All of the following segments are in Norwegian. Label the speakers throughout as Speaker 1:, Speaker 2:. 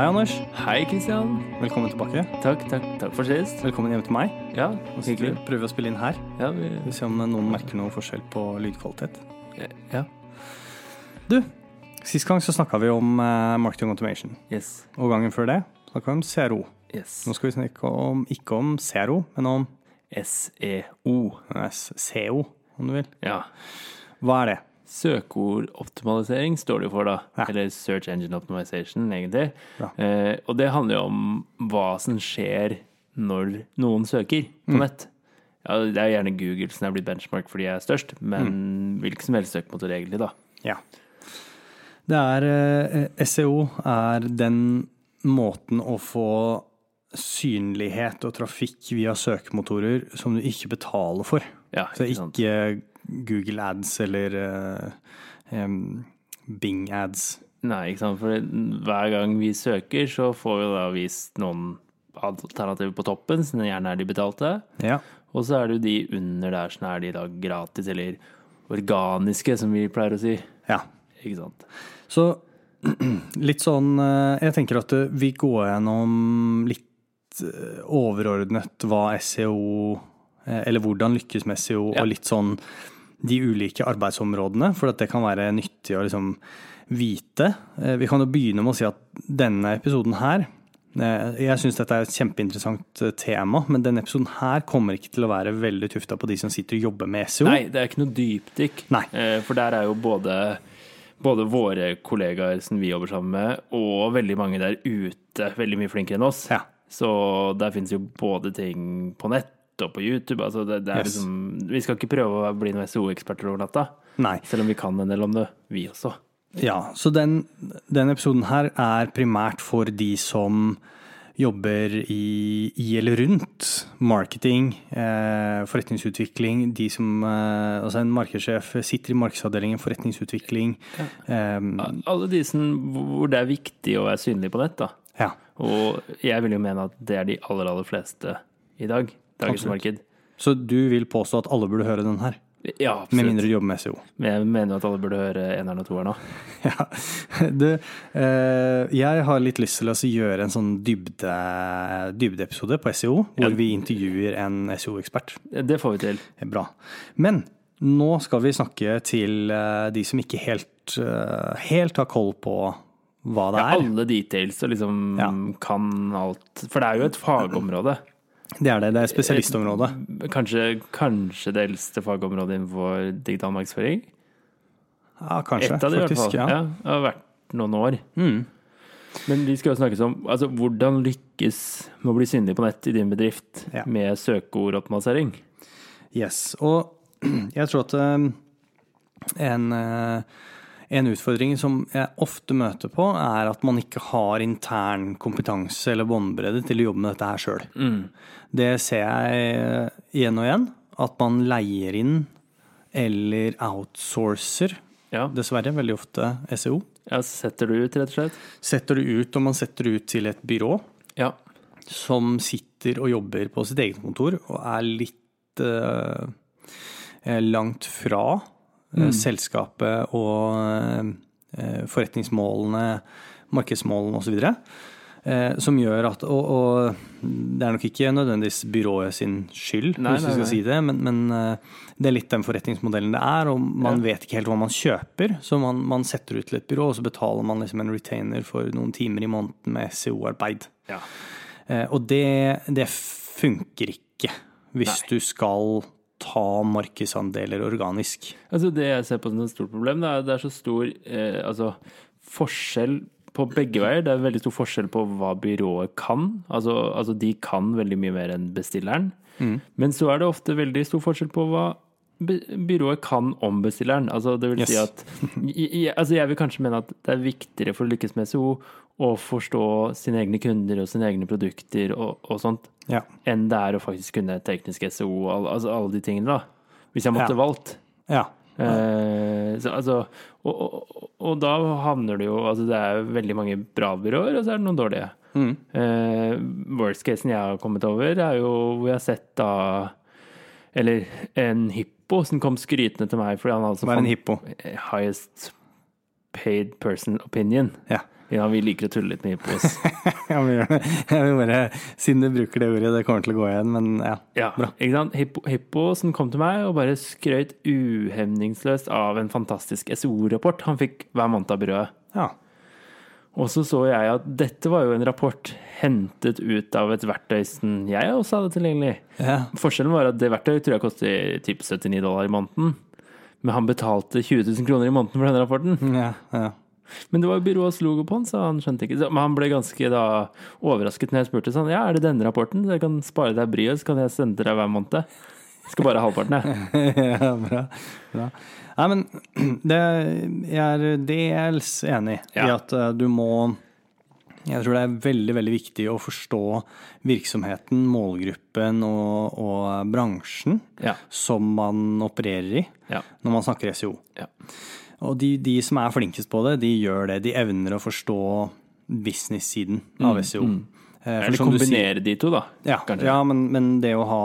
Speaker 1: Hei, Anders.
Speaker 2: Hei, Kristian.
Speaker 1: Velkommen tilbake.
Speaker 2: Takk, takk, takk for sist.
Speaker 1: Velkommen hjem til meg.
Speaker 2: Ja,
Speaker 1: Nå skal vi prøve å spille inn her.
Speaker 2: Ja, vi,
Speaker 1: Vi se om noen merker noe forskjell på lydkvalitet.
Speaker 2: ja.
Speaker 1: Du, sist gang så snakka vi om uh, marketing automation.
Speaker 2: Yes.
Speaker 1: Og gangen før det snakka vi om CRO.
Speaker 2: Yes.
Speaker 1: Nå skal vi snakke om, ikke om CRO, men om
Speaker 2: SEO.
Speaker 1: SEO, om du vil.
Speaker 2: Ja.
Speaker 1: Hva er det?
Speaker 2: Søkeordoptimalisering står det jo for, da.
Speaker 1: Ja.
Speaker 2: Eller Search Engine Optimization, egentlig.
Speaker 1: Ja.
Speaker 2: Eh, og det handler jo om hva som skjer når noen søker på nett. Ja, det er gjerne Google som er blitt benchmark fordi jeg er størst, men hvilken som helst søkemotor egentlig, da.
Speaker 1: Ja. Det er eh, SEO er den måten å få synlighet og trafikk via søkemotorer som du ikke betaler for.
Speaker 2: Ja,
Speaker 1: Så
Speaker 2: ikke sant?
Speaker 1: Google ads eller uh, um, Bing ads.
Speaker 2: Nei, ikke sant. For hver gang vi søker, så får vi da vist noen alternativer på toppen, som gjerne er de betalte.
Speaker 1: Ja.
Speaker 2: Og så er det jo de under der som er de da gratis, eller organiske, som vi pleier å si.
Speaker 1: ja.
Speaker 2: Ikke sant.
Speaker 1: Så litt sånn eh, Jeg tenker at vi går gjennom litt eh, overordnet hva SEO eh, Eller hvordan lykkes med SEO,
Speaker 2: Ja.
Speaker 1: og litt sånn de ulike arbeidsområdene, for at det kan være nyttig å liksom vite. Eh, Vi kan jo begynne med å si at denne episoden her eh, Jeg syns dette er et kjempeinteressant eh, tema, men denne episoden her kommer ikke til å være veldig tufta på de som sitter og jobber med SEO.
Speaker 2: Nei, det er ikke noe dypdykk. Eh, For der er jo både, både våre kollegaer som vi jobber sammen med, og veldig mange der ute veldig mye flinkere enn oss.
Speaker 1: Ja.
Speaker 2: Så der finnes jo både ting på nett og på YouTube. Altså det, det er
Speaker 1: Yes.
Speaker 2: liksom, vi skal ikke prøve å bli noen SEO-eksperter over natta.
Speaker 1: Nei.
Speaker 2: Selv om vi kan en del om det, vi også.
Speaker 1: Ja, så den, den episoden her er primært for de som jobber i, i eller rundt marketing, eh, forretningsutvikling, de som eh, Altså en markedssjef sitter i markedsavdelingen forretningsutvikling. Eh,
Speaker 2: Alle de som, hvor det er viktig å være synlig på nett, da.
Speaker 1: ja.
Speaker 2: Og jeg vil jo mene at det er de aller, aller fleste i dag. Dagens
Speaker 1: Absolutt.
Speaker 2: marked.
Speaker 1: Så du vil påstå at alle burde høre den her?
Speaker 2: Ja, absolutt.
Speaker 1: Med mindre du jobber med SEO?
Speaker 2: Men jeg mener at alle burde høre eneren og toeren òg.
Speaker 1: Ja. Du, eh, jeg har litt lyst til å gjøre en sånn dybde, dybdeepisode på SEO, hvor
Speaker 2: Ja.
Speaker 1: vi intervjuer en SEO-ekspert.
Speaker 2: Det får vi til.
Speaker 1: Bra. Men nå skal vi snakke til eh, de som ikke helt, eh, helt har koll på hva det
Speaker 2: Ja,
Speaker 1: er.
Speaker 2: alle details og liksom
Speaker 1: Ja.
Speaker 2: kan alt. For det er jo et fagområde.
Speaker 1: Det er det. Det er spesialistområdet.
Speaker 2: Kanskje, kanskje det eldste fagområdet innenfor digital markedsføring.
Speaker 1: Ja, kanskje.
Speaker 2: Et av de i hvert
Speaker 1: faktisk.
Speaker 2: fall.
Speaker 1: Ja.
Speaker 2: Ja, det har vært noen år.
Speaker 1: Mm.
Speaker 2: Men vi skal jo snakke om altså, hvordan lykkes med å bli synlig på nett i din bedrift
Speaker 1: Ja.
Speaker 2: med søkeordoptimalisering.
Speaker 1: Yes. Og jeg tror at eh, en, eh, en utfordring som jeg ofte møter på, er at man ikke har intern kompetanse eller båndbredde til å jobbe med dette her sjøl.
Speaker 2: Mm.
Speaker 1: Det ser jeg eh, igjen og igjen. At man leier inn eller outsourcer,
Speaker 2: Ja.
Speaker 1: dessverre veldig ofte SEO.
Speaker 2: ja, setter du ut, rett og slett?
Speaker 1: Setter det ut, og man setter det ut til et byrå
Speaker 2: Ja.
Speaker 1: som sitter og jobber på sitt eget kontor og er litt eh, eh, langt fra eh, selskapet og eh, forretningsmålene, markedsmålene osv. Eh, som gjør at og, og det er nok ikke nødvendigvis byrået sin skyld,
Speaker 2: Nei,
Speaker 1: hvis vi skal
Speaker 2: nei.
Speaker 1: si det, men, men det er litt den forretningsmodellen det er, og man vet ikke helt hva man kjøper. Så man, man setter ut til et byrå, og så betaler man liksom en retainer for noen timer i måneden med SEO-arbeid.
Speaker 2: ja.
Speaker 1: Og det, det funker ikke hvis
Speaker 2: Nei.
Speaker 1: du skal ta markedsandeler organisk.
Speaker 2: Altså Det jeg ser på som et stort problem, det er, det er så stor eh, altså, forskjell på begge veier. Det er veldig stor forskjell på hva byrået kan. Altså, altså De kan veldig mye mer enn bestilleren. Men så er det ofte veldig stor forskjell på hva byrået kan om bestilleren. Altså det vil si at jeg, altså jeg vil kanskje mene at det er viktigere for å lykkes med SEO å forstå sine egne kunder og sine egne produkter og, og sånt,
Speaker 1: Ja.
Speaker 2: enn det er å faktisk kunne teknisk SEO og all, altså alle de tingene, da. Hvis jeg måtte
Speaker 1: Ja.
Speaker 2: valgt.
Speaker 1: ja.
Speaker 2: Eh, så, altså, og, og, og da havner det jo Altså, det er veldig mange bra byråer, og så er det noen dårlige.
Speaker 1: Mm.
Speaker 2: Eh, worst casen jeg har kommet over, er jo hvor jeg har sett da Eller en hippo som kom skrytende til meg fordi han altså
Speaker 1: Hva er en hippo?
Speaker 2: Highest paid person opinion.
Speaker 1: Ja.
Speaker 2: Ja, vi liker å tulle litt med hippos.
Speaker 1: ja, vi gjør det. jeg vil bare, siden du bruker det ordet, det kommer til å gå igjen, men ja.
Speaker 2: Ja, ikke sant? Hippo, Hipposen kom til meg og bare skrøt uhemningsløst av en fantastisk SO-rapport han fikk hver måned av brødet.
Speaker 1: ja.
Speaker 2: Og så så jeg at dette var jo en rapport hentet ut av et verktøy som jeg også hadde tilgjengelig.
Speaker 1: Ja.
Speaker 2: Forskjellen var at det verktøyet tror jeg koster typ 79 dollar i måneden. Men han betalte 20 000 kroner i måneden for denne rapporten.
Speaker 1: Ja, ja.
Speaker 2: Men det var jo byråets logo på den, så han skjønte ikke. Så- Men han ble ganske da overrasket når jeg spurte sånn Ja, er det denne rapporten? Så jeg kan spare deg bryet, så kan jeg sende deg hver måned. Jeg skal bare ha halvparten, jeg.
Speaker 1: ja, bra. bra. Nei, men det, jeg er dels enig i at eh, du må Jeg tror det er veldig veldig viktig å forstå virksomheten, målgruppen og, og bransjen
Speaker 2: Ja.
Speaker 1: som man opererer i
Speaker 2: Ja.
Speaker 1: når man snakker SEO.
Speaker 2: ja.
Speaker 1: Og de, de som er flinkest på det, de gjør det. De evner å forstå business-siden av SEO. Mm, for
Speaker 2: Eller kombinere de to, da.
Speaker 1: ja, ja men, men det å ha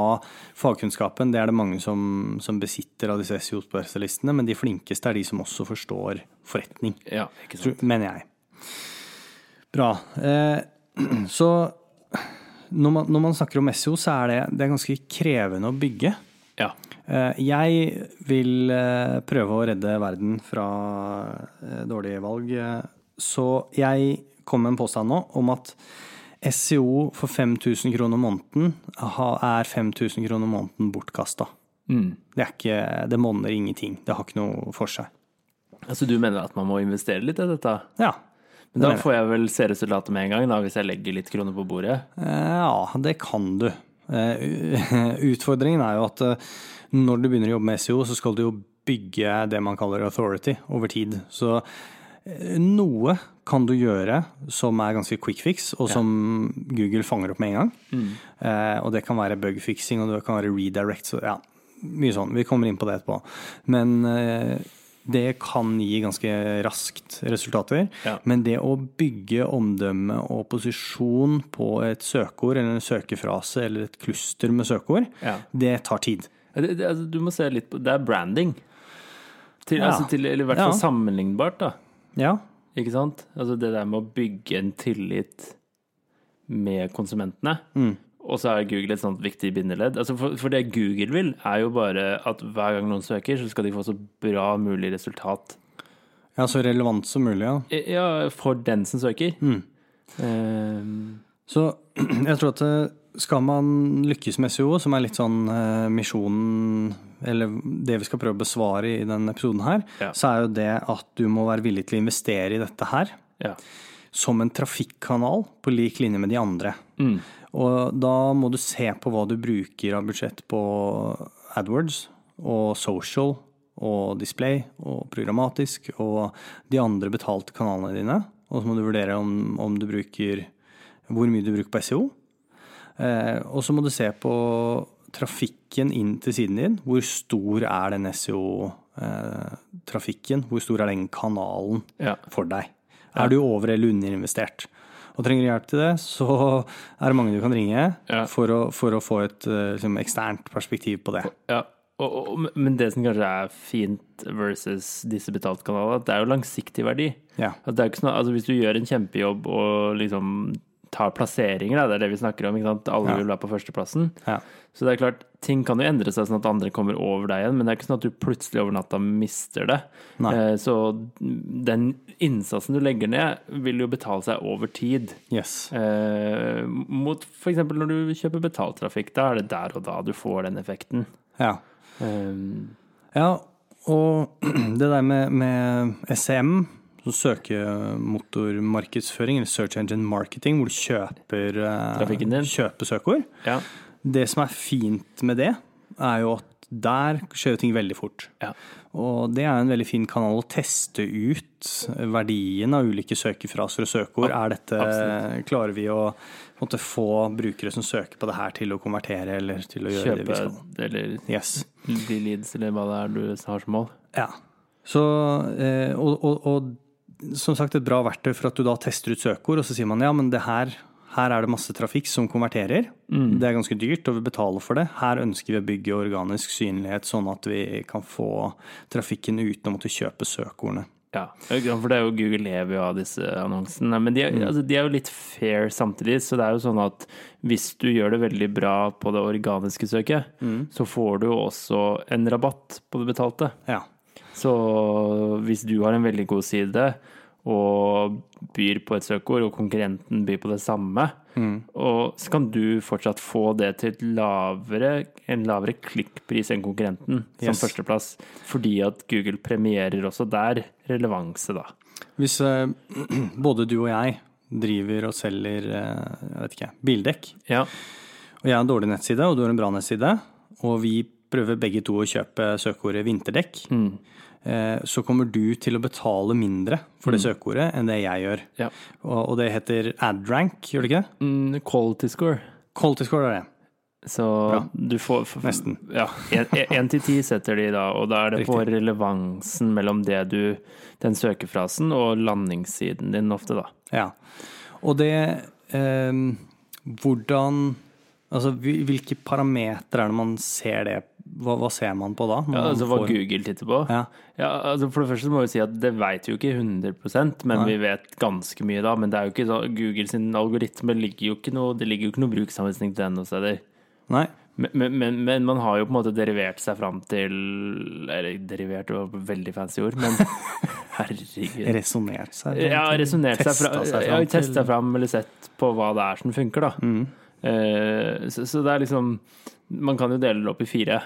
Speaker 1: fagkunnskapen, det er det mange som, som besitter av disse SEO-spesialistene. Men de flinkeste er de som også forstår forretning,
Speaker 2: Ja, ikke sant.
Speaker 1: mener jeg. Bra. Eh, så når man, når man snakker om SEO, så er det, det er ganske krevende å bygge.
Speaker 2: Ja.
Speaker 1: Eh, Jeg vil eh, prøve å redde verden fra eh, dårlige valg. Så jeg kom med en påstand nå om at SEO for 5000 kroner måneden er 5000 kroner måneden bortkasta.
Speaker 2: Mm.
Speaker 1: Det, ikke, det monner ingenting. Det har ikke noe for seg.
Speaker 2: Altså, du mener at man må investere litt i dette?
Speaker 1: Ja.
Speaker 2: Men da får jeg vel se resultatet med en gang, da, hvis jeg legger litt kroner på bordet?
Speaker 1: Ja, det kan du. Utfordringen er jo at når du begynner å jobbe med SEO, så skal du jo bygge det man kaller authority over tid. Så eh, noe kan du gjøre som er ganske quick fix, og som Google fanger opp med en gang. Eh, Og det kan være bug-fixing, og det kan være redirect. Så ja, mye sånn. Vi kommer inn på det etterpå. Men eh, det kan gi ganske raskt resultater.
Speaker 2: Ja.
Speaker 1: Men det å bygge omdømme og posisjon på et søkeord eller en søkefrase eller et kluster med søkeord,
Speaker 2: Ja.
Speaker 1: det tar tid.
Speaker 2: Det, det, altså, du må se litt på Det er branding. Til,
Speaker 1: Ja.
Speaker 2: altså, til, eller i hvert fall
Speaker 1: Ja.
Speaker 2: sammenlignbart, da.
Speaker 1: Ja,
Speaker 2: Ikke sant? Altså det der med å bygge en tillit med konsumentene.
Speaker 1: Mm.
Speaker 2: Og så er Google et sånt viktig bindeledd. Altså for, for det Google vil, er jo bare at hver gang noen søker, så skal de få så bra mulig resultat.
Speaker 1: ja så relevant som mulig. Ja.
Speaker 2: Ja, for den som søker.
Speaker 1: Mm.
Speaker 2: Um.
Speaker 1: Så jeg tror at eh, skal man lykkes med SEO, som er litt sånn eh, misjonen Eller det vi skal prøve å besvare i denne episoden her,
Speaker 2: Ja.
Speaker 1: så er jo det at du må være villig til å investere i dette her
Speaker 2: ja.
Speaker 1: som en trafikkanal på lik linje med de andre.
Speaker 2: Mm.
Speaker 1: Og da må du se på hva du bruker av budsjett på AdWords og social og display og programmatisk og de andre betalte kanalene dine. Og så må du vurdere om, om du bruker hvor mye du bruker på SEO. Eh, og så må du se på trafikken inn til siden din. Hvor stor er den SEO-trafikken? hvor stor er den kanalen
Speaker 2: Ja.
Speaker 1: for deg? Er du over- eller underinvestert? Og trenger du hjelp til det, så er det mange du kan ringe
Speaker 2: Ja.
Speaker 1: for, å, for å få et eh, liksom, eksternt perspektiv på det.
Speaker 2: Ja, og, og, men det som kanskje er fint versus disse betaltkanalene, at det er jo langsiktig verdi.
Speaker 1: Ja.
Speaker 2: At det er ikke sånn, altså hvis du gjør en kjempejobb og liksom tar plasseringer, da, det er det vi snakker om, alle vil være på førsteplassen.
Speaker 1: Ja.
Speaker 2: Så det er klart, ting kan jo endre seg sånn at andre kommer over deg igjen, men det er ikke sånn at du plutselig over natta mister det. Eh, Så den innsatsen du legger ned, vil jo betale seg over tid.
Speaker 1: Yes.
Speaker 2: Eh, mot f.eks. når du kjøper betaltrafikk, da er det der og da du får den effekten.
Speaker 1: Ja.
Speaker 2: Um,
Speaker 1: ja, og det der med, med SEM, søkemotormarkedsføring, eller search engine marketing, hvor du kjøper, eh,
Speaker 2: din.
Speaker 1: kjøper søkeord,
Speaker 2: ja.
Speaker 1: det som er fint med det, er jo at der skjer jo ting veldig fort.
Speaker 2: Ja.
Speaker 1: Og det er en veldig fin kanal å teste ut verdien av ulike søkefraser og søkeord. Er dette,
Speaker 2: Absolutt.
Speaker 1: klarer vi å måtte, få brukere som søker på det her til å konvertere, eller til å gjøre det vi
Speaker 2: Kjøpe
Speaker 1: skal?
Speaker 2: eller
Speaker 1: Yes.
Speaker 2: bli leads, eller hva det er du har som mål.
Speaker 1: Ja. Så, eh, og, og, og som sagt, et bra verktøy for at du da tester ut søkeord, og så sier man ja, men det her, her er det masse trafikk som konverterer. Det er ganske dyrt, og vi betaler for det. Her ønsker vi å bygge organisk synlighet, sånn at vi kan få trafikken uten å måtte kjøpe søkeordene.
Speaker 2: Ja, for det er jo Google lever jo av disse annonsene. Men de er, altså, de er jo litt fair samtidig. Så det er jo sånn at hvis du gjør det veldig bra på det organiske søket, så får du jo også en rabatt på det betalte.
Speaker 1: Ja.
Speaker 2: Så hvis du har en veldig god side og byr på et søkeord, og konkurrenten byr på det samme, og så kan du fortsatt få det til et lavere, en lavere klikkpris enn konkurrenten som
Speaker 1: Yes.
Speaker 2: førsteplass, fordi at Google premierer også der relevanse, da.
Speaker 1: Hvis eh, både du og jeg driver og selger eh, jeg vet ikke, bildekk,
Speaker 2: Ja,
Speaker 1: og jeg har en dårlig nettside, og du har en bra nettside, og vi prøver begge to å kjøpe søkeordet vinterdekk, mm. så kommer du til å betale mindre for det søkeordet enn det jeg gjør.
Speaker 2: ja.
Speaker 1: Og, det heter AdRank, gjør det ikke det?
Speaker 2: Mm, quality score.
Speaker 1: Quality score er det.
Speaker 2: Så du får f-
Speaker 1: Nesten.
Speaker 2: Ja. Én til ti setter de da, og da er det på relevansen mellom det du Den søkefrasen og landingssiden din ofte, da.
Speaker 1: Ja. Og det eh, Hvordan Altså hvilke parametere er det man ser det Hva, hva ser man på da?
Speaker 2: Ja, altså hva
Speaker 1: får-
Speaker 2: Google titter på?
Speaker 1: Ja.
Speaker 2: Ja, altså For det første må vi si at det vet jo ikke 100 men vi vet ganske mye da. Men det er jo ikke så, Google sin algoritme ligger jo ikke noe Det ligger jo ikke noe bruksanvisning til den noen steder.
Speaker 1: Nei.
Speaker 2: Men, men, men, men man har jo på en måte derivert seg fram til Eller derivert var veldig fancy ord, men herregud.
Speaker 1: Resonnert seg
Speaker 2: Ja, resonnert seg fra,
Speaker 1: seg
Speaker 2: ja,
Speaker 1: fram til-
Speaker 2: testa fram eller sett på hva det er som funker, da. Eh, så, så det er liksom Man kan jo dele det opp i fire.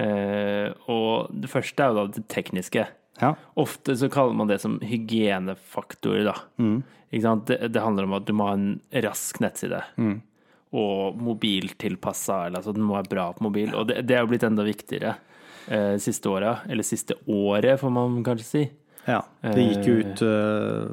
Speaker 2: Eh, og det første er jo da det tekniske.
Speaker 1: Ja.
Speaker 2: Ofte så kaller man det som hygienefaktor, da. Sant? Det, det handler om at du må ha en rask nettside. Og mobiltilpassa, eller altså den må være bra på mobil. Og det, det er jo blitt enda viktigere eh, siste åra. Eller siste året, får man kanskje si.
Speaker 1: ja. Det gikk jo ut uh,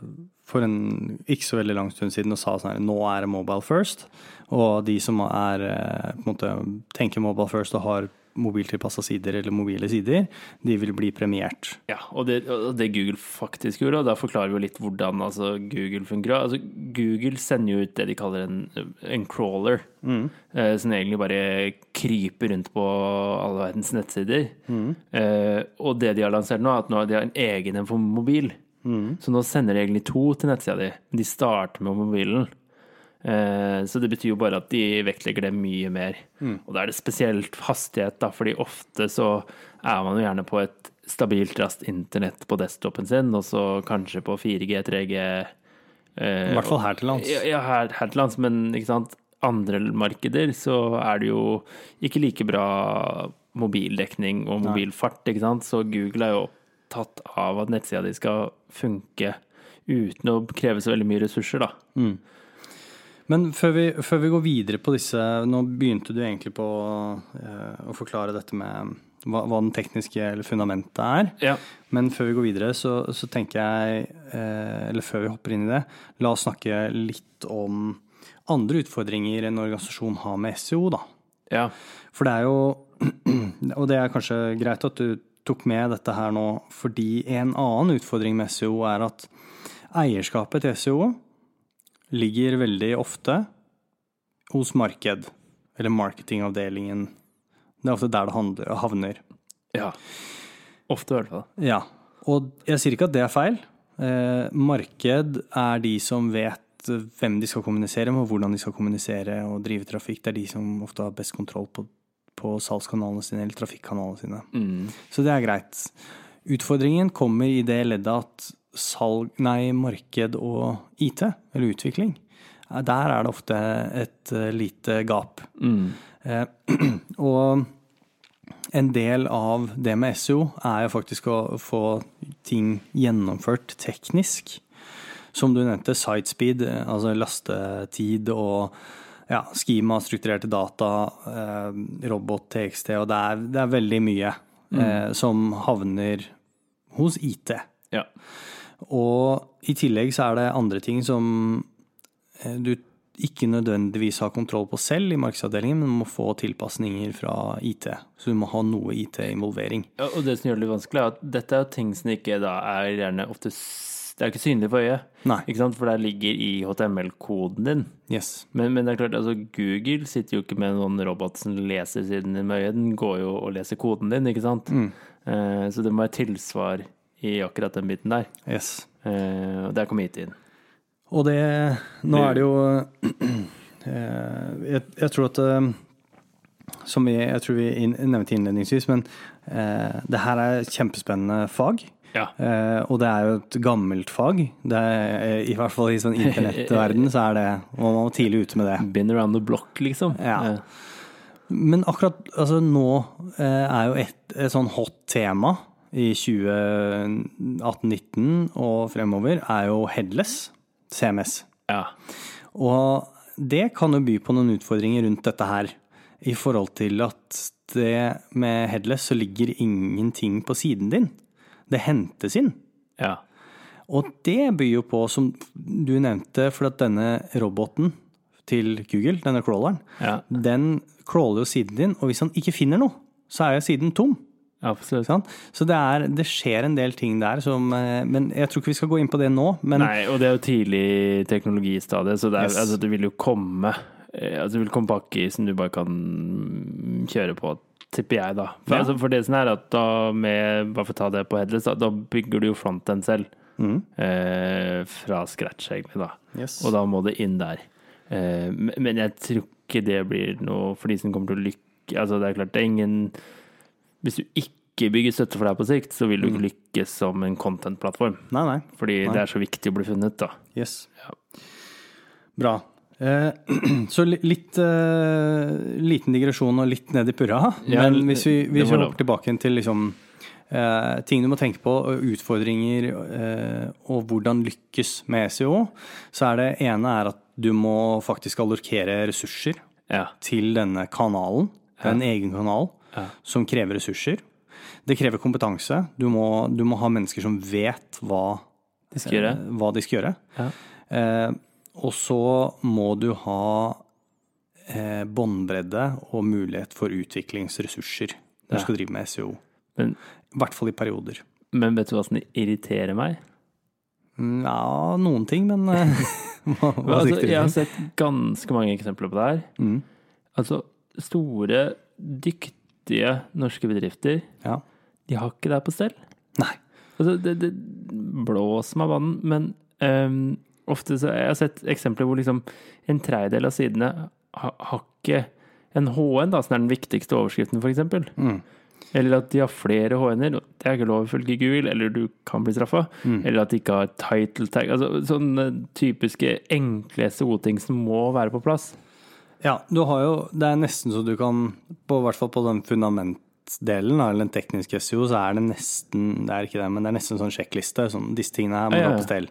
Speaker 1: for en ikke så veldig lang stund siden og sa sånn her Nå er det mobile first. Og de som er eh, på en måte tenker mobile first og har mobiltilpassa sider eller mobile sider, de vil bli premiert.
Speaker 2: Ja, og det, og det Google faktisk gjorde, og da forklarer vi litt hvordan altså, Google fungerer. Altså, Google sender jo ut det de kaller en, en crawler, eh, som egentlig bare kryper rundt på alle verdens nettsider. Eh, og det de har lansert nå, er at nå har de har en egen en for mobil. Så nå sender de egentlig to til nettsida di, de starter med mobilen. Eh, Så det betyr jo bare at de vektlegger det mye mer. Og da er det spesielt hastighet, da, fordi ofte så er man jo gjerne på et stabilt, raskt internett på desktopen sin, og så kanskje på 4G, 3G
Speaker 1: I hvert fall her til lands.
Speaker 2: Ja, her, her til lands, men ikke sant. Andre markeder så er det jo ikke like bra mobildekning og mobilfart, ikke sant. Så Google er jo opptatt av at nettsida di skal funke uten å kreve så veldig mye ressurser, da.
Speaker 1: Men før vi, før vi går videre på disse Nå begynte du egentlig på uh, å forklare dette med hva, hva den tekniske eller fundamentet er.
Speaker 2: Ja.
Speaker 1: Men før vi går videre, så, så tenker jeg eh, Eller før vi hopper inn i det, la oss snakke litt om andre utfordringer en organisasjon har med SEO, da.
Speaker 2: ja.
Speaker 1: For det er jo Og det er kanskje greit at du tok med dette her nå, fordi en annen utfordring med SEO er at eierskapet til SEO ligger veldig ofte hos marked, eller marketingavdelingen. Det er ofte der det handler, havner.
Speaker 2: ja. Ofte, i hvert fall.
Speaker 1: Ja, og jeg sier ikke at det er feil. Eh, marked er de som vet hvem de skal kommunisere med, og hvordan de skal kommunisere og drive trafikk. Det er de som ofte har best kontroll på, på salgskanalene sine eller trafikkanalene sine. Så det er greit. Utfordringen kommer i det leddet at salg, nei, marked og IT, eller utvikling, eh, der er det ofte et eh, lite gap. Eh, og en del av det med SEO er jo faktisk å få ting gjennomført teknisk. Som du nevnte, sitespeed, altså lastetid og ja, schema, strukturerte data, robot, TXT, og det er, det er veldig mye eh, som havner hos IT.
Speaker 2: Ja.
Speaker 1: Og i tillegg så er det andre ting som eh, du ikke nødvendigvis har kontroll på selv i markedsavdelingen, men må få tilpasninger fra IT. Så du må ha noe IT-involvering.
Speaker 2: Ja, og det som gjør det litt vanskelig, er at dette er ting som ikke da er gjerne ofte Det er ikke synlig for øyet,
Speaker 1: Nei.
Speaker 2: ikke sant? for det ligger i HTML-koden din.
Speaker 1: Yes.
Speaker 2: Men, men det er klart, altså Google sitter jo ikke med noen robot som leser siden din med øyet, den går jo og leser koden din, ikke sant? Eh, så det må være tilsvar i akkurat den biten der.
Speaker 1: Yes.
Speaker 2: Eh, der kom hit inn.
Speaker 1: Og det Nå er det jo eh, jeg, jeg tror at eh, Som vi, jeg tror vi nevnte innledningsvis, men eh, det her er et kjempespennende fag.
Speaker 2: Ja.
Speaker 1: Eh, og det er jo et gammelt fag. Det er, I hvert fall i sånn internettverden så er det Man må tidlig ute med det.
Speaker 2: Been around the block, liksom.
Speaker 1: Ja.
Speaker 2: Eh,
Speaker 1: Men akkurat altså nå eh, er jo et, et sånn hot tema i 2018-19 og fremover er jo headless CMS.
Speaker 2: ja.
Speaker 1: Og det kan jo by på noen utfordringer rundt dette her. I forhold til at det med headless så ligger ingenting på siden din. Det hentes inn.
Speaker 2: ja.
Speaker 1: Og det byr jo på, som du nevnte, for at denne roboten til Google, denne crawleren,
Speaker 2: Ja,
Speaker 1: den crawler jo siden din, og hvis han ikke finner noe, så er jo siden tom.
Speaker 2: Absolutt.
Speaker 1: Sant? Så det, er, det skjer en del ting der som eh, Men jeg tror ikke vi skal gå inn på det nå. Men
Speaker 2: Nei, og det er jo tidlig teknologistadie, så det, er,
Speaker 1: Yes.
Speaker 2: altså, det vil jo komme eh, Altså det vil komme pakker som du bare kan kjøre på, tipper jeg, da. For,
Speaker 1: Ja.
Speaker 2: altså, for det som er at da med Bare for å ta det på headless, da, da bygger du jo fronten selv.
Speaker 1: Mm.
Speaker 2: Eh, fra scratch, egentlig, da.
Speaker 1: Yes.
Speaker 2: Og da må det inn der. Eh, men- men jeg tror ikke det blir noe for de som kommer til å lykke Altså, det er klart, det er ingen Hvis du ikke bygger støtte for deg på sikt, så vil du ikke lykkes som en content-plattform.
Speaker 1: Nei, nei.
Speaker 2: Fordi
Speaker 1: Nei.
Speaker 2: det er så viktig å bli funnet, da.
Speaker 1: Yes. Bra. Eh, så litt eh, liten digresjon og litt ned i purra.
Speaker 2: Ja,
Speaker 1: Men hvis vi, hvis vi hopper tilbake til liksom, eh, ting du må tenke på, utfordringer og hvordan lykkes med SEO, så er det ene er at du må faktisk allokere ressurser
Speaker 2: Ja.
Speaker 1: til denne kanalen. Det er en egen kanal
Speaker 2: Ja.
Speaker 1: som krever ressurser. Det krever kompetanse. Du må, du må ha mennesker som vet hva
Speaker 2: De skal gjøre.
Speaker 1: eh, hva de skal gjøre.
Speaker 2: Ja.
Speaker 1: Eh, og så må du ha eh, båndbredde og mulighet for utviklingsressurser når du skal drive med SEO.
Speaker 2: Men,
Speaker 1: I hvert fall i perioder.
Speaker 2: men vet du hva som irriterer meg?
Speaker 1: Ja, noen ting, men eh, hva, hva
Speaker 2: Altså, jeg har sett ganske mange eksempler på det her.
Speaker 1: Mm,
Speaker 2: Altså, store, dyktige norske bedrifter,
Speaker 1: ja.
Speaker 2: de har ikke det på stell.
Speaker 1: Nei.
Speaker 2: Altså, det, det blåser meg av banen, men um, ofte så Jeg har sett eksempler hvor liksom en tredjedel av sidene ha, har ikke en HN, da, som er den viktigste overskriften, f.eks.
Speaker 1: Mm,
Speaker 2: Eller at de har flere HN-er, det er ikke lov ifølge Google, eller du kan bli straffa.
Speaker 1: mm.
Speaker 2: Eller at de ikke har title tag. Altså sånne typiske enkle SO-ting som må være på plass.
Speaker 1: Ja, du har jo Det er nesten så du kan På hvert fall på den fundamentdelen, eller den tekniske SEO, så er det nesten Det er ikke det, men det er nesten en sånn sjekkliste. Sånn, disse tingene her må
Speaker 2: Ja,
Speaker 1: du
Speaker 2: ja.
Speaker 1: på stell.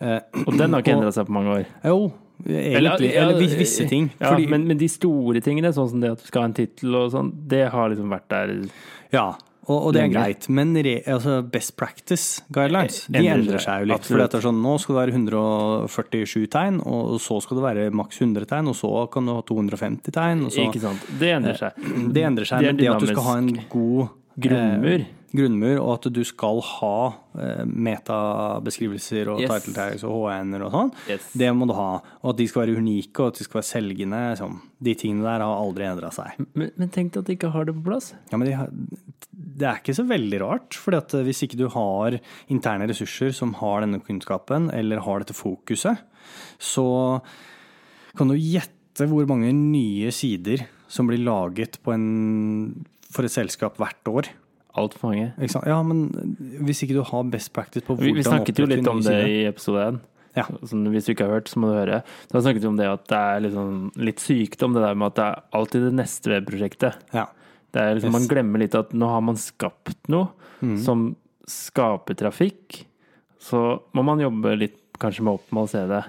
Speaker 1: Eh,
Speaker 2: Og den har ikke endra seg på mange år.
Speaker 1: jo, egentlig. Eller, eller visse ting.
Speaker 2: Ja,
Speaker 1: fordi,
Speaker 2: men, men de store tingene, sånn som det at du skal ha en tittel og sånn, det har liksom vært der
Speaker 1: Ja, og, og det er greit. Men re, altså best practice guidelines de
Speaker 2: Endrer seg,
Speaker 1: jo litt. For det er sånn, nå skal det være 147 tegn, og så skal det være maks 100 tegn, og så kan du ha 250 tegn. Så,
Speaker 2: Ikke sant? Det endrer seg.
Speaker 1: det endrer seg,
Speaker 2: Det
Speaker 1: men det at du skal ha en god
Speaker 2: grunnmur.
Speaker 1: eh, grunnmur, og at du skal ha eh, metabeskrivelser og
Speaker 2: Yes.
Speaker 1: title tags og HN-er og sånn,
Speaker 2: Yes.
Speaker 1: det må du ha. Og at de skal være unike, og at de skal være selgende. Sånn. De tingene der har aldri endra seg.
Speaker 2: Men, men tenk deg at de ikke har det på plass.
Speaker 1: Ja, men de har, det er ikke så veldig rart. For hvis ikke du har interne ressurser som har denne kunnskapen, eller har dette fokuset, så kan du gjette hvor mange nye sider som blir laget på en, for et selskap hvert år.
Speaker 2: Altfor mange.
Speaker 1: Ja, men hvis ikke du har best practice på hvordan
Speaker 2: vi snakket jo litt om det i episode 1.
Speaker 1: Ja.
Speaker 2: Hvis du ikke har hørt, så må du høre. Da snakket vi om det at det er litt, sånn, litt sykdom, det der med at det er alltid det neste webprosjektet.
Speaker 1: Ja.
Speaker 2: Det er liksom,
Speaker 1: Yes.
Speaker 2: Man glemmer litt at nå har man skapt noe
Speaker 1: Mm.
Speaker 2: som skaper trafikk. Så må man jobbe litt kanskje med å oppmåle det.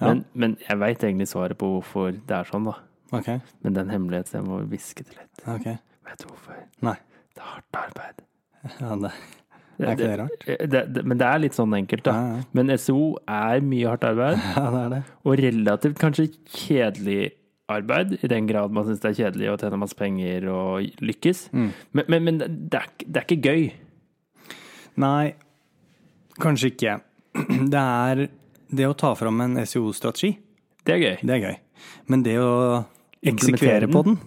Speaker 2: Men, men jeg veit egentlig svaret på hvorfor det er sånn, da.
Speaker 1: Okay.
Speaker 2: Men den hemmelighet jeg må hviske til litt.
Speaker 1: Okay.
Speaker 2: Vet du hvorfor?
Speaker 1: Nei.
Speaker 2: Det er hardt arbeid.
Speaker 1: Ja, det, er ikke det rart?
Speaker 2: Det, det, men det er litt sånn enkelt, da.
Speaker 1: Ja, ja.
Speaker 2: Men SO er mye hardt arbeid,
Speaker 1: ja, det er det.
Speaker 2: og relativt kanskje kjedelig arbeid, i den grad man syns det er kjedelig å tjene masse penger og lykkes.
Speaker 1: Mm.
Speaker 2: Men, men, men det, er, det er ikke gøy.
Speaker 1: Nei, kanskje ikke. Det er det å ta fram en SEO-strategi,
Speaker 2: Det er gøy.
Speaker 1: det er gøy. Men det å eksekvere
Speaker 2: den?
Speaker 1: på den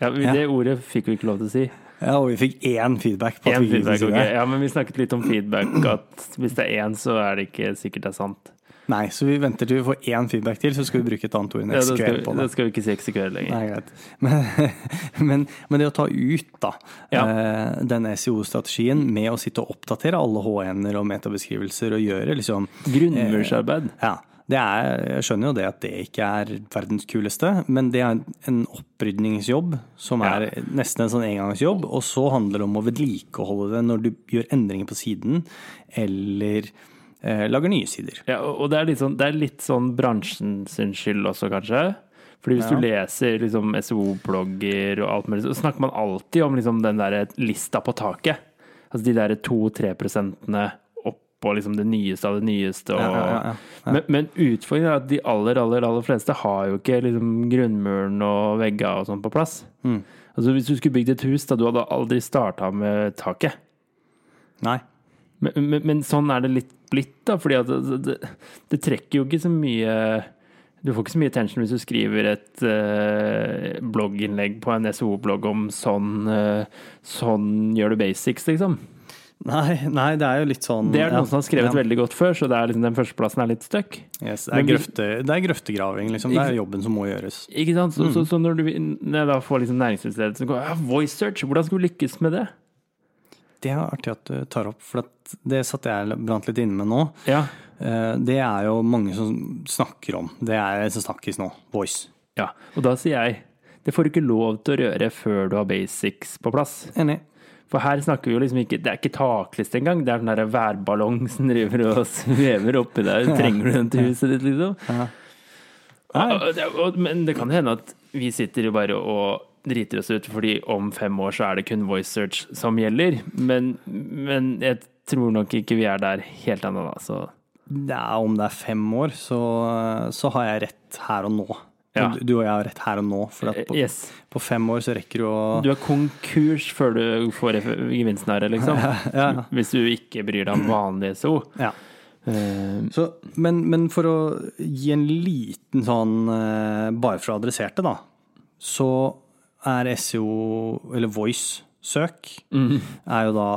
Speaker 2: Ja, Det
Speaker 1: Ja.
Speaker 2: Det ordet fikk vi ikke lov til å si.
Speaker 1: Ja, og vi fikk én feedback. på
Speaker 2: Én
Speaker 1: vi
Speaker 2: feedback,
Speaker 1: det.
Speaker 2: Ja, men vi snakket litt om feedback, at hvis det er én, så er det ikke sikkert det er sant.
Speaker 1: Nei, så vi venter til vi får én feedback til, så skal vi bruke et annet ord enn
Speaker 2: Ja, da,
Speaker 1: på
Speaker 2: da
Speaker 1: det.
Speaker 2: skal vi ikke si eksekvere lenger.
Speaker 1: Nei, greit. Men, men, men det å ta ut da,
Speaker 2: Ja.
Speaker 1: eh, den SEO-strategien med å sitte og oppdatere alle H1-er og metabeskrivelser og gjøre liksom
Speaker 2: Grunnmursarbeid.
Speaker 1: Ja. Det er, jeg skjønner jo det at det ikke er verdens kuleste, men det er en opprydningsjobb som er nesten en sånn engangsjobb. Og så handler det om å vedlikeholde det når du gjør endringer på siden, eller eh, lager nye sider.
Speaker 2: Ja, og det er litt sånn, det er litt sånn bransjen sin skyld også, kanskje. Fordi hvis
Speaker 1: Ja.
Speaker 2: du leser liksom SO-blogger og alt mulig, så snakker man alltid om liksom den der lista på taket. Altså de der to-tre prosentene oppå liksom det nyeste av det nyeste. Og,
Speaker 1: Ja.
Speaker 2: Men, men utfordringen er at de aller, aller, aller fleste har jo ikke liksom grunnmuren og vegger og sånn på plass.
Speaker 1: Mm.
Speaker 2: Altså Hvis du skulle bygd et hus, da du hadde aldri starta med taket.
Speaker 1: Nei.
Speaker 2: Men, men, men sånn er det litt blitt, da. fordi at det, det, det trekker jo ikke så mye Du får ikke så mye attention hvis du skriver et uh, blogginnlegg på en SO-blogg om sånn, uh, sånn gjør du basics, liksom.
Speaker 1: Nei, nei, det er jo litt sånn
Speaker 2: Det er noen noen som har skrevet
Speaker 1: ja.
Speaker 2: veldig godt før, så det liksom, den førsteplassen er litt stuck.
Speaker 1: Yes, det, er
Speaker 2: vi-
Speaker 1: grøfte, det er grøftegraving, liksom. Det er jobben som må gjøres.
Speaker 2: Ikke sant? Så, så, så når, du, når jeg da får liksom næringslivsledelse som går ja, voice search, hvordan skal du lykkes med det?
Speaker 1: Det er artig at du tar opp, for det satt jeg blant litt inne med nå.
Speaker 2: Ja.
Speaker 1: Eh, Det er jo mange som snakker om. Det er som snakkes nå. Voice.
Speaker 2: ja. Og da sier jeg det får du ikke lov til å røre før du har basics på plass.
Speaker 1: Enig.
Speaker 2: For her snakker vi jo liksom ikke Det er ikke takliste engang. Det er den der værballong som driver og svever oppi der. Trenger du den til huset ditt, liksom?
Speaker 1: Ja.
Speaker 2: Men det kan hende at vi sitter jo bare og driter oss ut fordi om fem år så er det kun voice search som gjelder. Men, men jeg tror nok ikke vi er der helt ennå, da. Så
Speaker 1: er, om det er fem år, så, så har jeg rett her og nå.
Speaker 2: Ja.
Speaker 1: Du, du og jeg har rett her og nå. For på,
Speaker 2: yes.
Speaker 1: på fem år så rekker du å
Speaker 2: Du er konkurs før du får gevinsten her, liksom.
Speaker 1: ja.
Speaker 2: Hvis du ikke bryr deg om vanlig SO.
Speaker 1: ja.
Speaker 2: Eh,
Speaker 1: Så, men, men for å gi en liten sånn eh, Bare for å adressere det, da. Så er SEO, eller voice-søk, er jo da